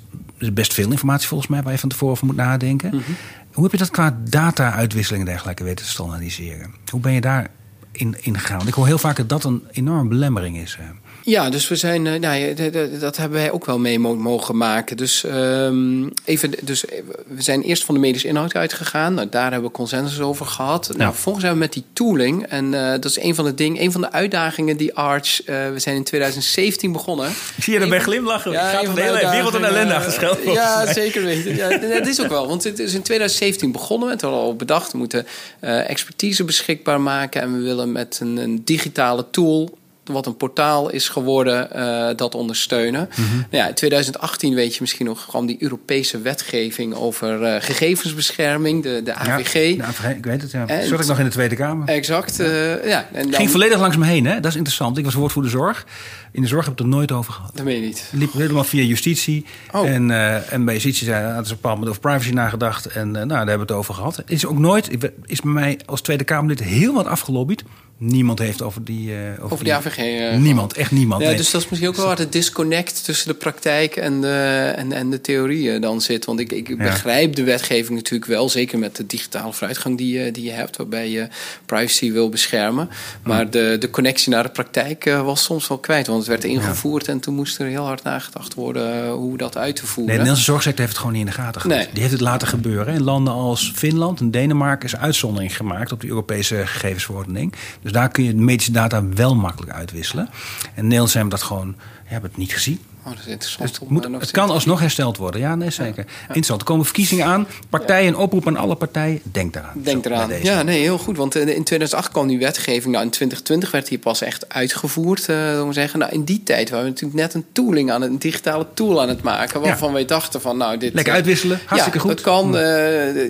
best veel informatie volgens mij waar je van tevoren over moet nadenken. Mhm. Hoe heb je dat qua data-uitwisseling en dergelijke weten te standaardiseren? Hoe ben je daar in, gegaan? Ik hoor heel vaak dat dat een enorme belemmering is. Ja, dus we zijn, eh, nou ja, dat hebben wij ook wel mee mo- mogen maken. Dus, ehm, even, dus eh, we zijn eerst van de medische inhoud uitgegaan. Nou, daar hebben we consensus over gehad. Nou, vervolgens hebben we met die tooling, en eh, dat is een van de dingen, een van de uitdagingen die Arch, we zijn in 2017 begonnen. Zie je erbij glimlachen? Ja, gaat een hele wereld een ellende achter volgens Ja, zeker weten. Ja, dat is ook wel. Want het is in 2017 begonnen. Het hadden al bedacht. We moeten expertise beschikbaar maken. En we willen met een, een digitale tool wat een portaal is geworden, eh, dat ondersteunen. Mhm. Nou ja, in 2018 weet je misschien nog gewoon die Europese wetgeving over eh, gegevensbescherming, de, de AVG. Ja, de AVG, ik weet het, ja. En- Zat ik nog in de Tweede Kamer. Exact. eh, ja, en dan, Ging volledig langs me heen, hè? Dat is interessant. Ik was woordvoerder zorg. In de zorg heb ik het er nooit over gehad. Dat weet je niet. Het liep helemaal via justitie. Oh. En, en bij justitie zei, hadden ze een bepaald over privacy nagedacht. En nou, daar hebben we het over gehad. Is ook nooit, is bij mij als Tweede Kamerlid heel wat afgelobbyd. Niemand heeft over die... eh, Over die AVG. eh, niemand, echt niemand. Ja, nee. dus dat is misschien ook wel waar de disconnect tussen de praktijk en de, en, en de theorieën dan zit. Want ik, ik begrijp de wetgeving natuurlijk wel, zeker met de digitale vooruitgang die je, die je hebt, waarbij je privacy wil beschermen. Maar de, de connectie naar de praktijk eh, was soms wel kwijt, want het werd ingevoerd en toen moest er heel hard nagedacht worden eh, hoe dat uit te Nee, voeren. de Nederlandse zorgsector heeft het gewoon niet in de gaten gehad. Nee. Die heeft het laten gebeuren. In landen als Finland en Denemarken is uitzondering gemaakt op die Europese gegevensverordening. Dus daar kun je medische data wel makkelijk uitwisselen. En Nederland hebben dat gewoon hebben het niet gezien. Oh, dat is interessant. Dus het, moet, eh, het kan alsnog hersteld worden. Ja, nee, zeker. Interessant. Er komen verkiezingen aan. Partijen, een oproep aan alle partijen. Denk daaraan. Denk eraan. Ja, nee, heel goed. Want eh, in 2008 kwam die wetgeving. Nou, in 2020 werd die pas echt uitgevoerd. we zeggen. Nou, in die tijd waren we natuurlijk net een tooling aan het, een digitale tool aan het maken. Waarvan wij dachten van, nou, dit. Lekker uitwisselen. Hartstikke ja, goed. dat kan.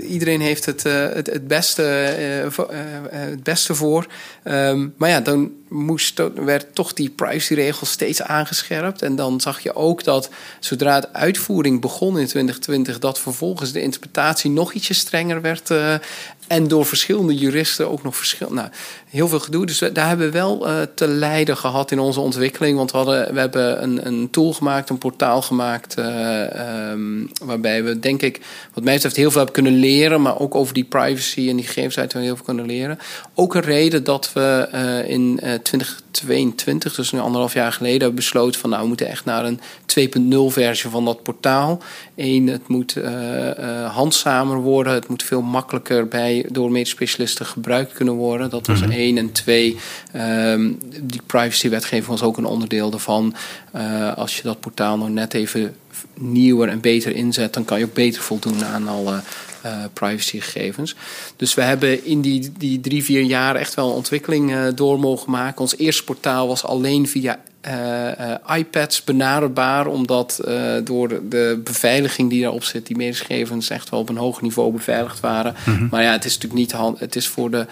iedereen heeft het, het, het, beste, voor- het beste voor. Ehm, maar ja, dan moest, werd toch die privacyregel steeds aangescherpt. En dan zag je ook dat zodra de uitvoering begon in 2020... dat vervolgens de interpretatie nog ietsje strenger werd... eh, en door verschillende juristen ook nog verschil. Nou, heel veel gedoe. Dus daar hebben we wel eh, te lijden gehad in onze ontwikkeling. Want we, hadden, we hebben een, een tool gemaakt, een portaal gemaakt. eh, ehm, waarbij we, denk ik, wat mij betreft, heel veel hebben kunnen leren. Maar ook over die privacy en die gegevens uit heel veel kunnen leren. Ook een reden dat we eh, in eh 2022, dus nu anderhalf jaar geleden, hebben besloten van nou, we moeten echt naar een 2.0 versie van dat portaal. Eén, het moet eh, handzamer worden. Het moet veel makkelijker bij, door medisch specialisten gebruikt kunnen worden. Dat was één. En twee, ehm, die privacywetgeving was ook een onderdeel daarvan. Eh, als je dat portaal nog net even nieuwer en beter inzet, dan kan je ook beter voldoen aan alle privacygegevens. Dus we hebben in die, die drie, vier jaar echt wel een ontwikkeling eh, door mogen maken. Ons eerste portaal was alleen via eh, eh, iPads benaderbaar, omdat eh, door de- de beveiliging die daarop zit, die medische gegevens echt wel op een hoog niveau beveiligd waren. Maar ja, het is natuurlijk niet hand, het is voor de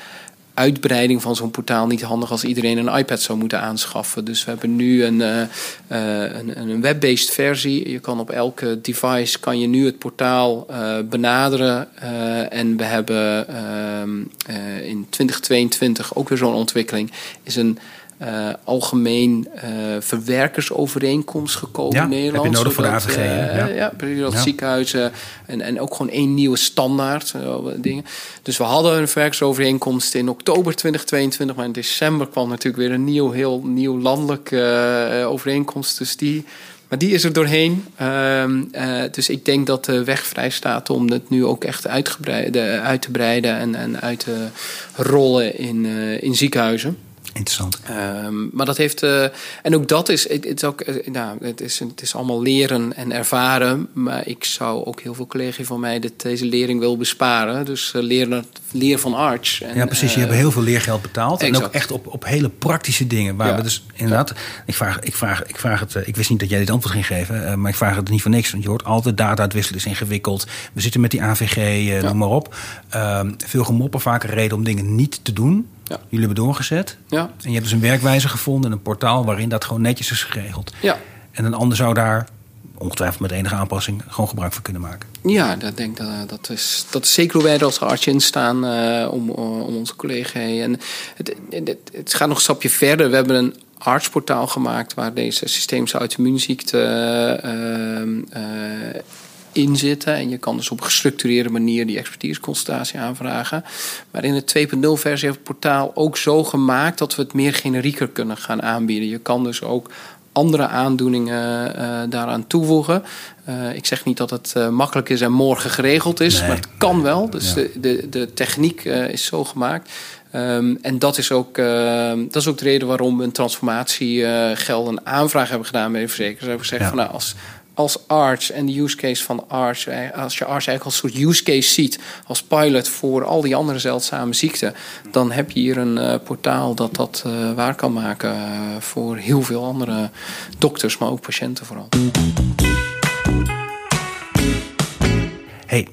uitbreiding van zo'n portaal niet handig als iedereen een iPad zou moeten aanschaffen. Dus we hebben nu een, eh, eh, een, een web-based versie. Je kan op elke device kan je nu het portaal eh, benaderen. En we hebben ehm, eh, in 2022 ook weer zo'n ontwikkeling. Is een eh, algemeen eh, verwerkersovereenkomst gekomen Ja, in heb je Nederland. nodig voor de AVG, eh? Ja. ja, ziekenhuizen en, en ook gewoon één nieuwe standaard. dingen. Dus we hadden een verwerkersovereenkomst in oktober 2022, maar in december kwam natuurlijk weer een nieuw, heel nieuw landelijk eh, overeenkomst. Dus die, maar die is er doorheen. Ehm, eh, dus ik denk dat de weg vrij staat om het nu ook echt uitgebreid, uit te breiden en, en uit te rollen in, in ziekenhuizen. Interessant. Ehm, maar dat heeft. eh, en ook dat is. Het, is ook, eh, nou, het, is, het is allemaal leren en ervaren. Maar ik zou ook heel veel collega's van mij dit, deze lering wil besparen. Dus leren, leer van arts. En, Ja, precies. Je hebt heel veel leergeld betaald. En ook echt op, op hele praktische dingen. Waar Ja. we dus inderdaad. Ik vraag, ik, vraag, ik vraag het. Ik wist niet dat jij dit antwoord ging geven. Maar ik vraag het niet voor niks. Want je hoort altijd data uitwisselen is ingewikkeld. We zitten met die AVG, noem maar op. Ehm, veel gemoppen, vaak een reden om dingen niet te doen. Ja. Jullie hebben doorgezet. Ja, En je hebt dus een werkwijze gevonden, een portaal waarin dat gewoon netjes is geregeld. ja. En een ander zou daar, ongetwijfeld met enige aanpassing, gewoon gebruik van kunnen maken. Ja, dat denk dat, dat is dat is zeker hoe wij er als arts in staan eh, om, om onze collega. En het, het, het gaat nog een stapje verder. We hebben een artsportaal gemaakt waar deze systemische auto-immuunziekte uh, in zitten. En je kan dus op een gestructureerde manier die expertiseconsultatie aanvragen. Maar in de 2.0 versie heeft het portaal ook zo gemaakt dat we het meer generieker kunnen gaan aanbieden. Je kan dus ook andere aandoeningen uh, daaraan toevoegen. Uh, ik zeg niet dat het uh, makkelijk is en morgen geregeld is, nee. maar het kan wel. Dus ja. de, de, de techniek is zo gemaakt. Um, en dat is, ook, dat is ook de reden waarom we een transformatiegeld een aanvraag hebben gedaan bij de verzekeraars. We hebben gezegd ja. van nou, als, als arts en de use case van arts, als je arts eigenlijk als soort use case ziet als pilot voor al die andere zeldzame ziekten, dan heb je hier een uh, portaal dat dat uh, waar kan maken voor heel veel andere dokters, maar ook patiënten vooral. Hey,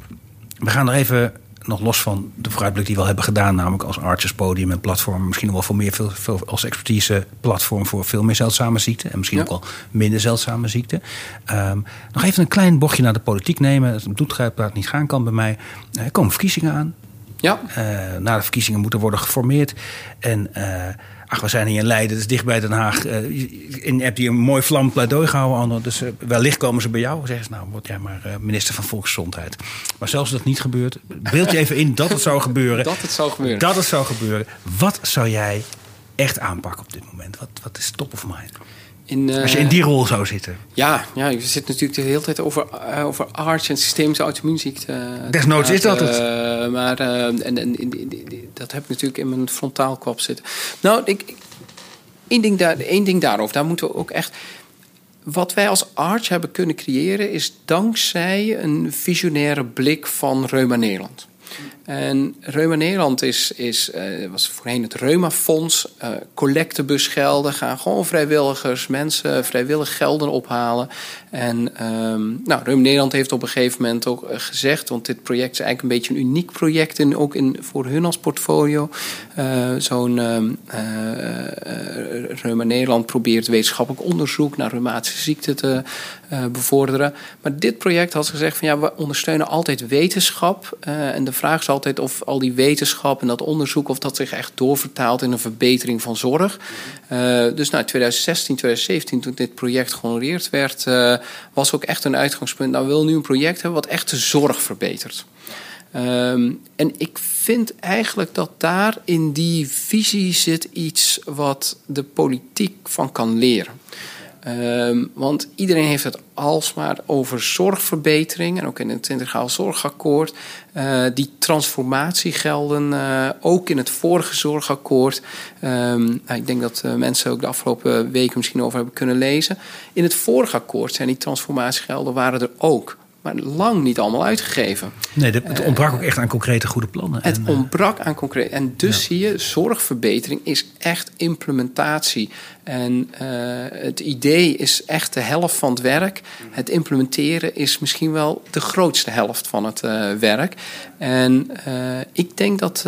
we gaan er even nog los van de vooruitblik die we al hebben gedaan, namelijk als arches podium en platform, misschien nog wel voor meer veel, veel als expertise platform voor veel meer zeldzame ziekten en misschien ja. ook wel minder zeldzame ziekten. Um, nog even een klein bochtje naar de politiek nemen. Het doet niet gaan kan bij mij. Er komen verkiezingen aan. Ja. Uh, na de verkiezingen moeten worden geformeerd. En uh, ach, we zijn hier in Leiden, dat is dicht bij Den Haag. Uh, je hebt hier een mooi vlam pleidooi gehouden, Anne. Dus uh, wellicht komen ze bij jou. Zeggen ze, nou, word jij maar uh, minister van Volksgezondheid. Maar zelfs als dat niet gebeurt, beeld je even in dat het zou gebeuren. dat het zou gebeuren. Dat het zou gebeuren. Wat zou jij echt aanpakken op dit moment? Wat, wat is top of mind? In, uh, Als je in die rol zou zitten. Ja, ja je zit natuurlijk de hele tijd over, uh, over arts en systemische auto-immuunziekte. Desnoods is dat het. Uh, maar en, en, en, dat heb ik natuurlijk in mijn frontaalkwap zitten. Nou, ik, één, ding daar, één ding daarover, daar moeten we ook echt... Wat wij als arts hebben kunnen creëren... is dankzij een visionaire blik van Reuma Nederland. En Reuma Nederland is, is, uh, was voorheen het Reumafonds. Uh, collectebusgelden gaan gewoon vrijwilligers, mensen vrijwillig gelden ophalen. En um, nou, Reuma Nederland heeft op een gegeven moment ook gezegd... want dit project is eigenlijk een beetje een uniek project... En ook in, voor hun als portfolio. Zo'n um, Reuma Nederland probeert wetenschappelijk onderzoek... naar reumatische ziekten te bevorderen. Maar dit project had gezegd van... ja, we ondersteunen altijd wetenschap. en de vraag is altijd of al die wetenschap en dat onderzoek... of dat zich echt doorvertaalt in een verbetering van zorg. Uh, dus nou, 2016, 2017, toen dit project gehonoreerd werd... Uh, was ook echt een uitgangspunt. Nou, we willen nu een project hebben wat echt de zorg verbetert. Um, en ik vind eigenlijk dat daar in die visie zit iets wat de politiek van kan leren. Um, want iedereen heeft het alsmaar over zorgverbetering. En ook in het Integraal Zorgakkoord. Uh, die transformatiegelden, uh, ook in het vorige zorgakkoord. Um, ik denk dat uh, mensen ook de afgelopen weken misschien over hebben kunnen lezen. In het vorige akkoord zijn die transformatiegelden waren er ook maar lang niet allemaal uitgegeven. Nee, het ontbrak ook echt aan concrete goede plannen. Het en, ontbrak aan concrete. En dus ja. zie je, zorgverbetering is echt implementatie. En uh, het idee is echt de helft van het werk. Het implementeren is misschien wel de grootste helft van het uh, werk. En uh, ik denk dat,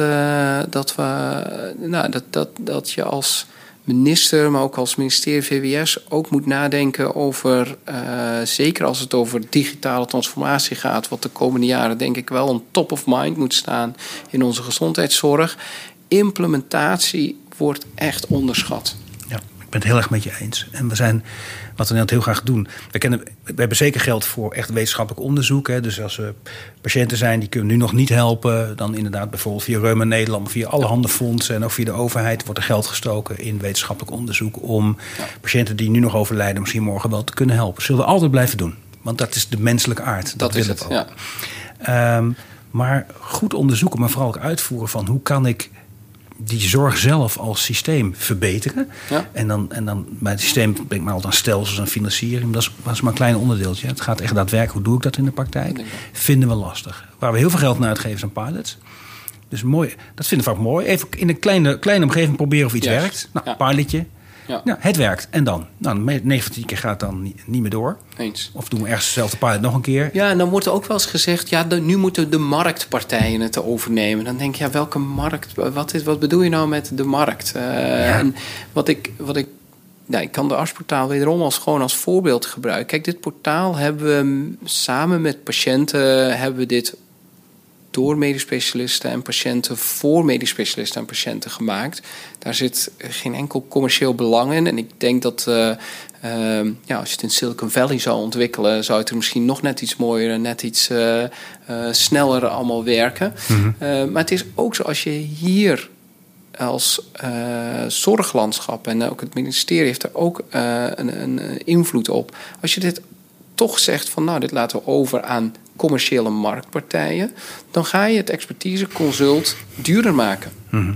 dat, we, nou, dat, dat, dat je als minister, maar ook als ministerie VWS ook moet nadenken over, uh, zeker als het over digitale transformatie gaat, wat de komende jaren denk ik wel een top of mind moet staan in onze gezondheidszorg. Implementatie wordt echt onderschat. Ja, ik ben het heel erg met je eens. En we zijn wat we net heel graag doen. We, kennen, we hebben zeker geld voor echt wetenschappelijk onderzoek. Hè. Dus als er patiënten zijn die kunnen nu nog niet helpen, dan inderdaad bijvoorbeeld via Reuma Nederland, via allerhande fondsen en ook via de overheid wordt er geld gestoken in wetenschappelijk onderzoek om patiënten die nu nog overlijden misschien morgen wel te kunnen helpen. Zullen we altijd blijven doen, want dat is de menselijke aard. Dat, dat is het. ook. Ja. Um, maar goed onderzoeken, maar vooral ook uitvoeren van hoe kan ik die zorg zelf als systeem verbeteren. Ja. En, dan, en dan bij het systeem ben ik maar altijd aan stelsels en financiering. Dat is, dat is maar een klein onderdeeltje. Het gaat echt daadwerkelijk, hoe doe ik dat in de praktijk? Vinden we lastig. Waar we heel veel geld naar uitgeven zijn pilots. Dus mooi, dat vinden we vaak mooi. Even in een kleine, kleine omgeving proberen of iets werkt. Nou, Ja. pilotje. Ja. Nou, het werkt. En dan? Nou, 9 van 10 keer gaat het dan niet, niet meer door. Eens. Of doen we ergens dezelfde pilot nog een keer. Ja, en dan wordt er ook wel eens gezegd, ja, de, nu moeten de marktpartijen het overnemen. Dan denk je, ja, welke markt? Wat, is, wat bedoel je nou met de markt? Uh, En wat ik, wat ik nou, ik kan de artsportaal wederom als, gewoon als voorbeeld gebruiken. Kijk, dit portaal hebben we samen met patiënten hebben we dit door medisch specialisten en patiënten voor medisch specialisten en patiënten gemaakt. Daar zit geen enkel commerciële belang in. En ik denk dat uh, ja, als je het in Silicon Valley zou ontwikkelen, zou het er misschien nog net iets mooier en net iets uh, sneller allemaal werken. Mhm. maar het is ook zo als je hier als zorglandschap en ook het ministerie heeft er ook een, een invloed op. Als je dit toch zegt van nou, dit laten we over aan commerciële marktpartijen, dan ga je het expertise consult duurder maken. Mhm.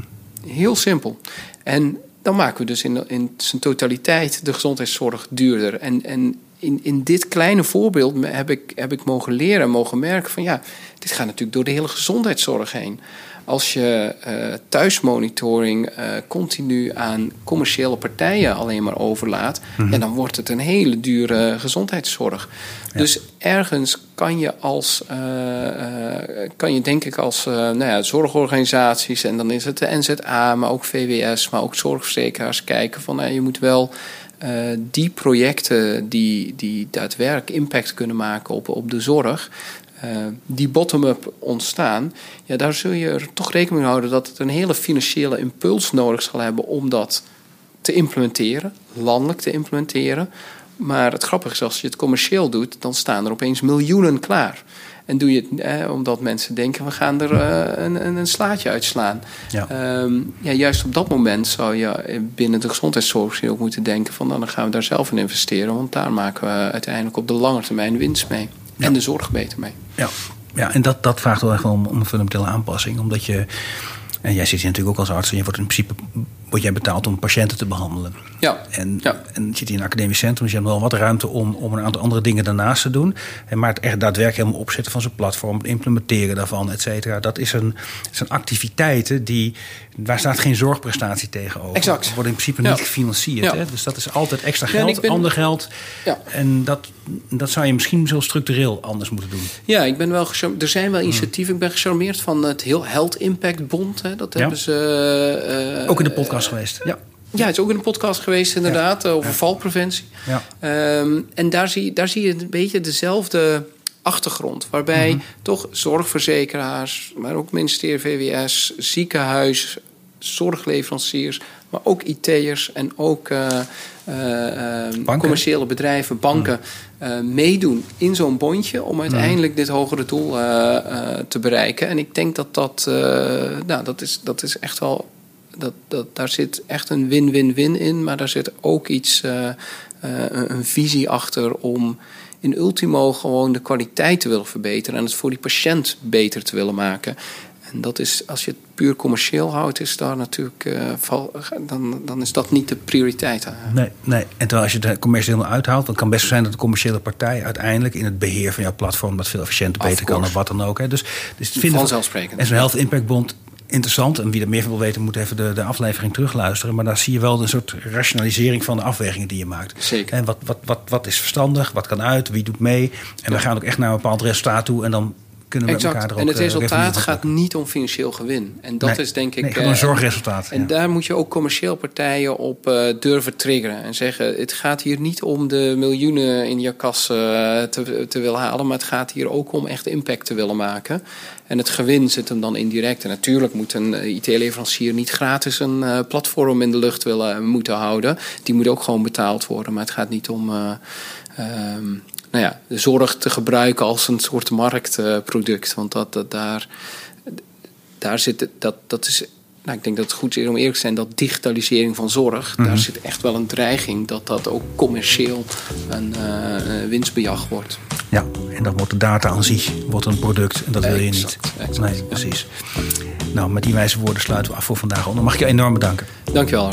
Heel simpel. En dan maken we dus in, in zijn totaliteit de gezondheidszorg duurder. En, en in, in dit kleine voorbeeld heb ik, heb ik mogen leren en mogen merken van ja, dit gaat natuurlijk door de hele gezondheidszorg heen. Als je uh, thuismonitoring uh, continu aan commerciële partijen alleen maar overlaat, mm dan wordt het een hele dure gezondheidszorg. Dus ergens kan je als, uh, kan je denk ik als nou ja, zorgorganisaties, en dan is het de NZA, maar ook VWS, maar ook zorgverzekeraars kijken van je moet wel. die projecten die, die daadwerkelijk impact kunnen maken op, op de zorg, uh, die bottom-up ontstaan, ja, daar zul je er toch rekening mee houden dat het een hele financiële impuls nodig zal hebben om dat te implementeren, landelijk te implementeren. Maar het grappige is, als je het commercieel doet, dan staan er opeens miljoenen klaar. En doe je het eh, omdat mensen denken, we gaan er uh, een, een, slaatje uitslaan. Ja. Um, ja, juist op dat moment zou je binnen de gezondheidszorg ook moeten denken van nou, dan gaan we daar zelf in investeren. Want daar maken we uiteindelijk op de lange termijn winst mee. En de zorg beter mee. Ja, ja en dat, dat vraagt wel echt om, om een fundamentele aanpassing. Omdat je, en jij zit hier natuurlijk ook als arts en je wordt in principe word jij betaald om patiënten te behandelen. Ja. En, ja. en zit hier in een academisch centrum, dus je hebt wel wat ruimte om, om een aantal andere dingen daarnaast te doen. En maar het echt daadwerkelijk helemaal opzetten van zo'n platform, het implementeren daarvan, et cetera. Dat is een, zijn activiteiten die, waar staat geen zorgprestatie tegenover. Exact. Worden in principe niet gefinancierd. Hè? Dus dat is altijd extra geld, ben... ander geld. Ja. En dat, dat zou je misschien zo structureel anders moeten doen. Ja, ik ben wel Er zijn wel initiatieven. Ik ben gecharmeerd van het heel Health Impact Bond. Hè. Dat hebben ze. Uh, Ook in de podcast geweest. Ja. Ja, het is ook in een podcast geweest, inderdaad, eh, over valpreventie. Ja. Ehm, en daar zie, daar zie je een beetje dezelfde achtergrond. Waarbij mhm. toch zorgverzekeraars, maar ook ministerie VWS, ziekenhuis, zorgleveranciers, maar ook IT'ers en ook uh, uh, commerciële bedrijven, banken, mhm. meedoen in zo'n bondje om uiteindelijk mhm. dit hogere doel te bereiken. En ik denk dat dat, nou, dat, is, dat is echt wel dat, dat, daar zit echt een win-win-win in. Maar daar zit ook iets, uh, een visie achter om in ultimo gewoon de kwaliteit te willen verbeteren. En het voor die patiënt beter te willen maken. En dat is, als je het puur commercieel houdt, is daar natuurlijk, uh, dan, dan is dat niet de prioriteit. Nee, nee, en terwijl als je de commercie helemaal uithaalt, dan kan best zijn dat de commerciële partij uiteindelijk in het beheer van jouw platform dat veel efficiënter, beter kan of wat dan ook. Hè. Dus, dus het vinden Vanzelfsprekend. En zo'n Health Impact Bond interessant. En wie er meer van wil weten, moet even de, de aflevering terugluisteren. Maar daar zie je wel een soort rationalisering van de afwegingen die je maakt. Zeker. En wat, wat, wat, wat is verstandig, wat kan uit, wie doet mee. En we gaan ook echt naar een bepaald resultaat toe. En dan kunnen we exact. elkaar ook En het eh, resultaat gaat niet om financieel gewin. En dat is denk ik. Nee, een eh, zorgresultaat. En daar moet je ook commercieel partijen op uh, durven triggeren. En zeggen: het gaat hier niet om de miljoenen in je kas te, te willen halen. Maar het gaat hier ook om echt impact te willen maken. En het gewin zit hem dan indirect. En natuurlijk moet een eh, IT-leverancier niet gratis een uh, platform in de lucht willen moeten houden. Die moet ook gewoon betaald worden. Maar het gaat niet om um, nou ja, de zorg te gebruiken als een soort marktproduct. Want dat, dat, daar, daar zit dat, dat is nou, ik denk dat het goed is om eerlijk te zijn dat digitalisering van zorg, daar mhm. zit echt wel een dreiging dat dat ook commercieel een uh, winstbejag wordt. Ja, en dan wordt de data aan zich wordt een product en dat wil je niet. Exact, nee, precies. Nou, met die wijze woorden sluiten we af voor vandaag. Dan mag ik je enorm bedanken. Dankjewel.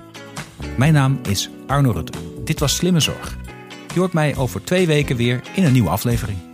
Mijn naam is Arno Rutte. Dit was Slimme Zorg. Je hoort mij over twee weken weer in een nieuwe aflevering.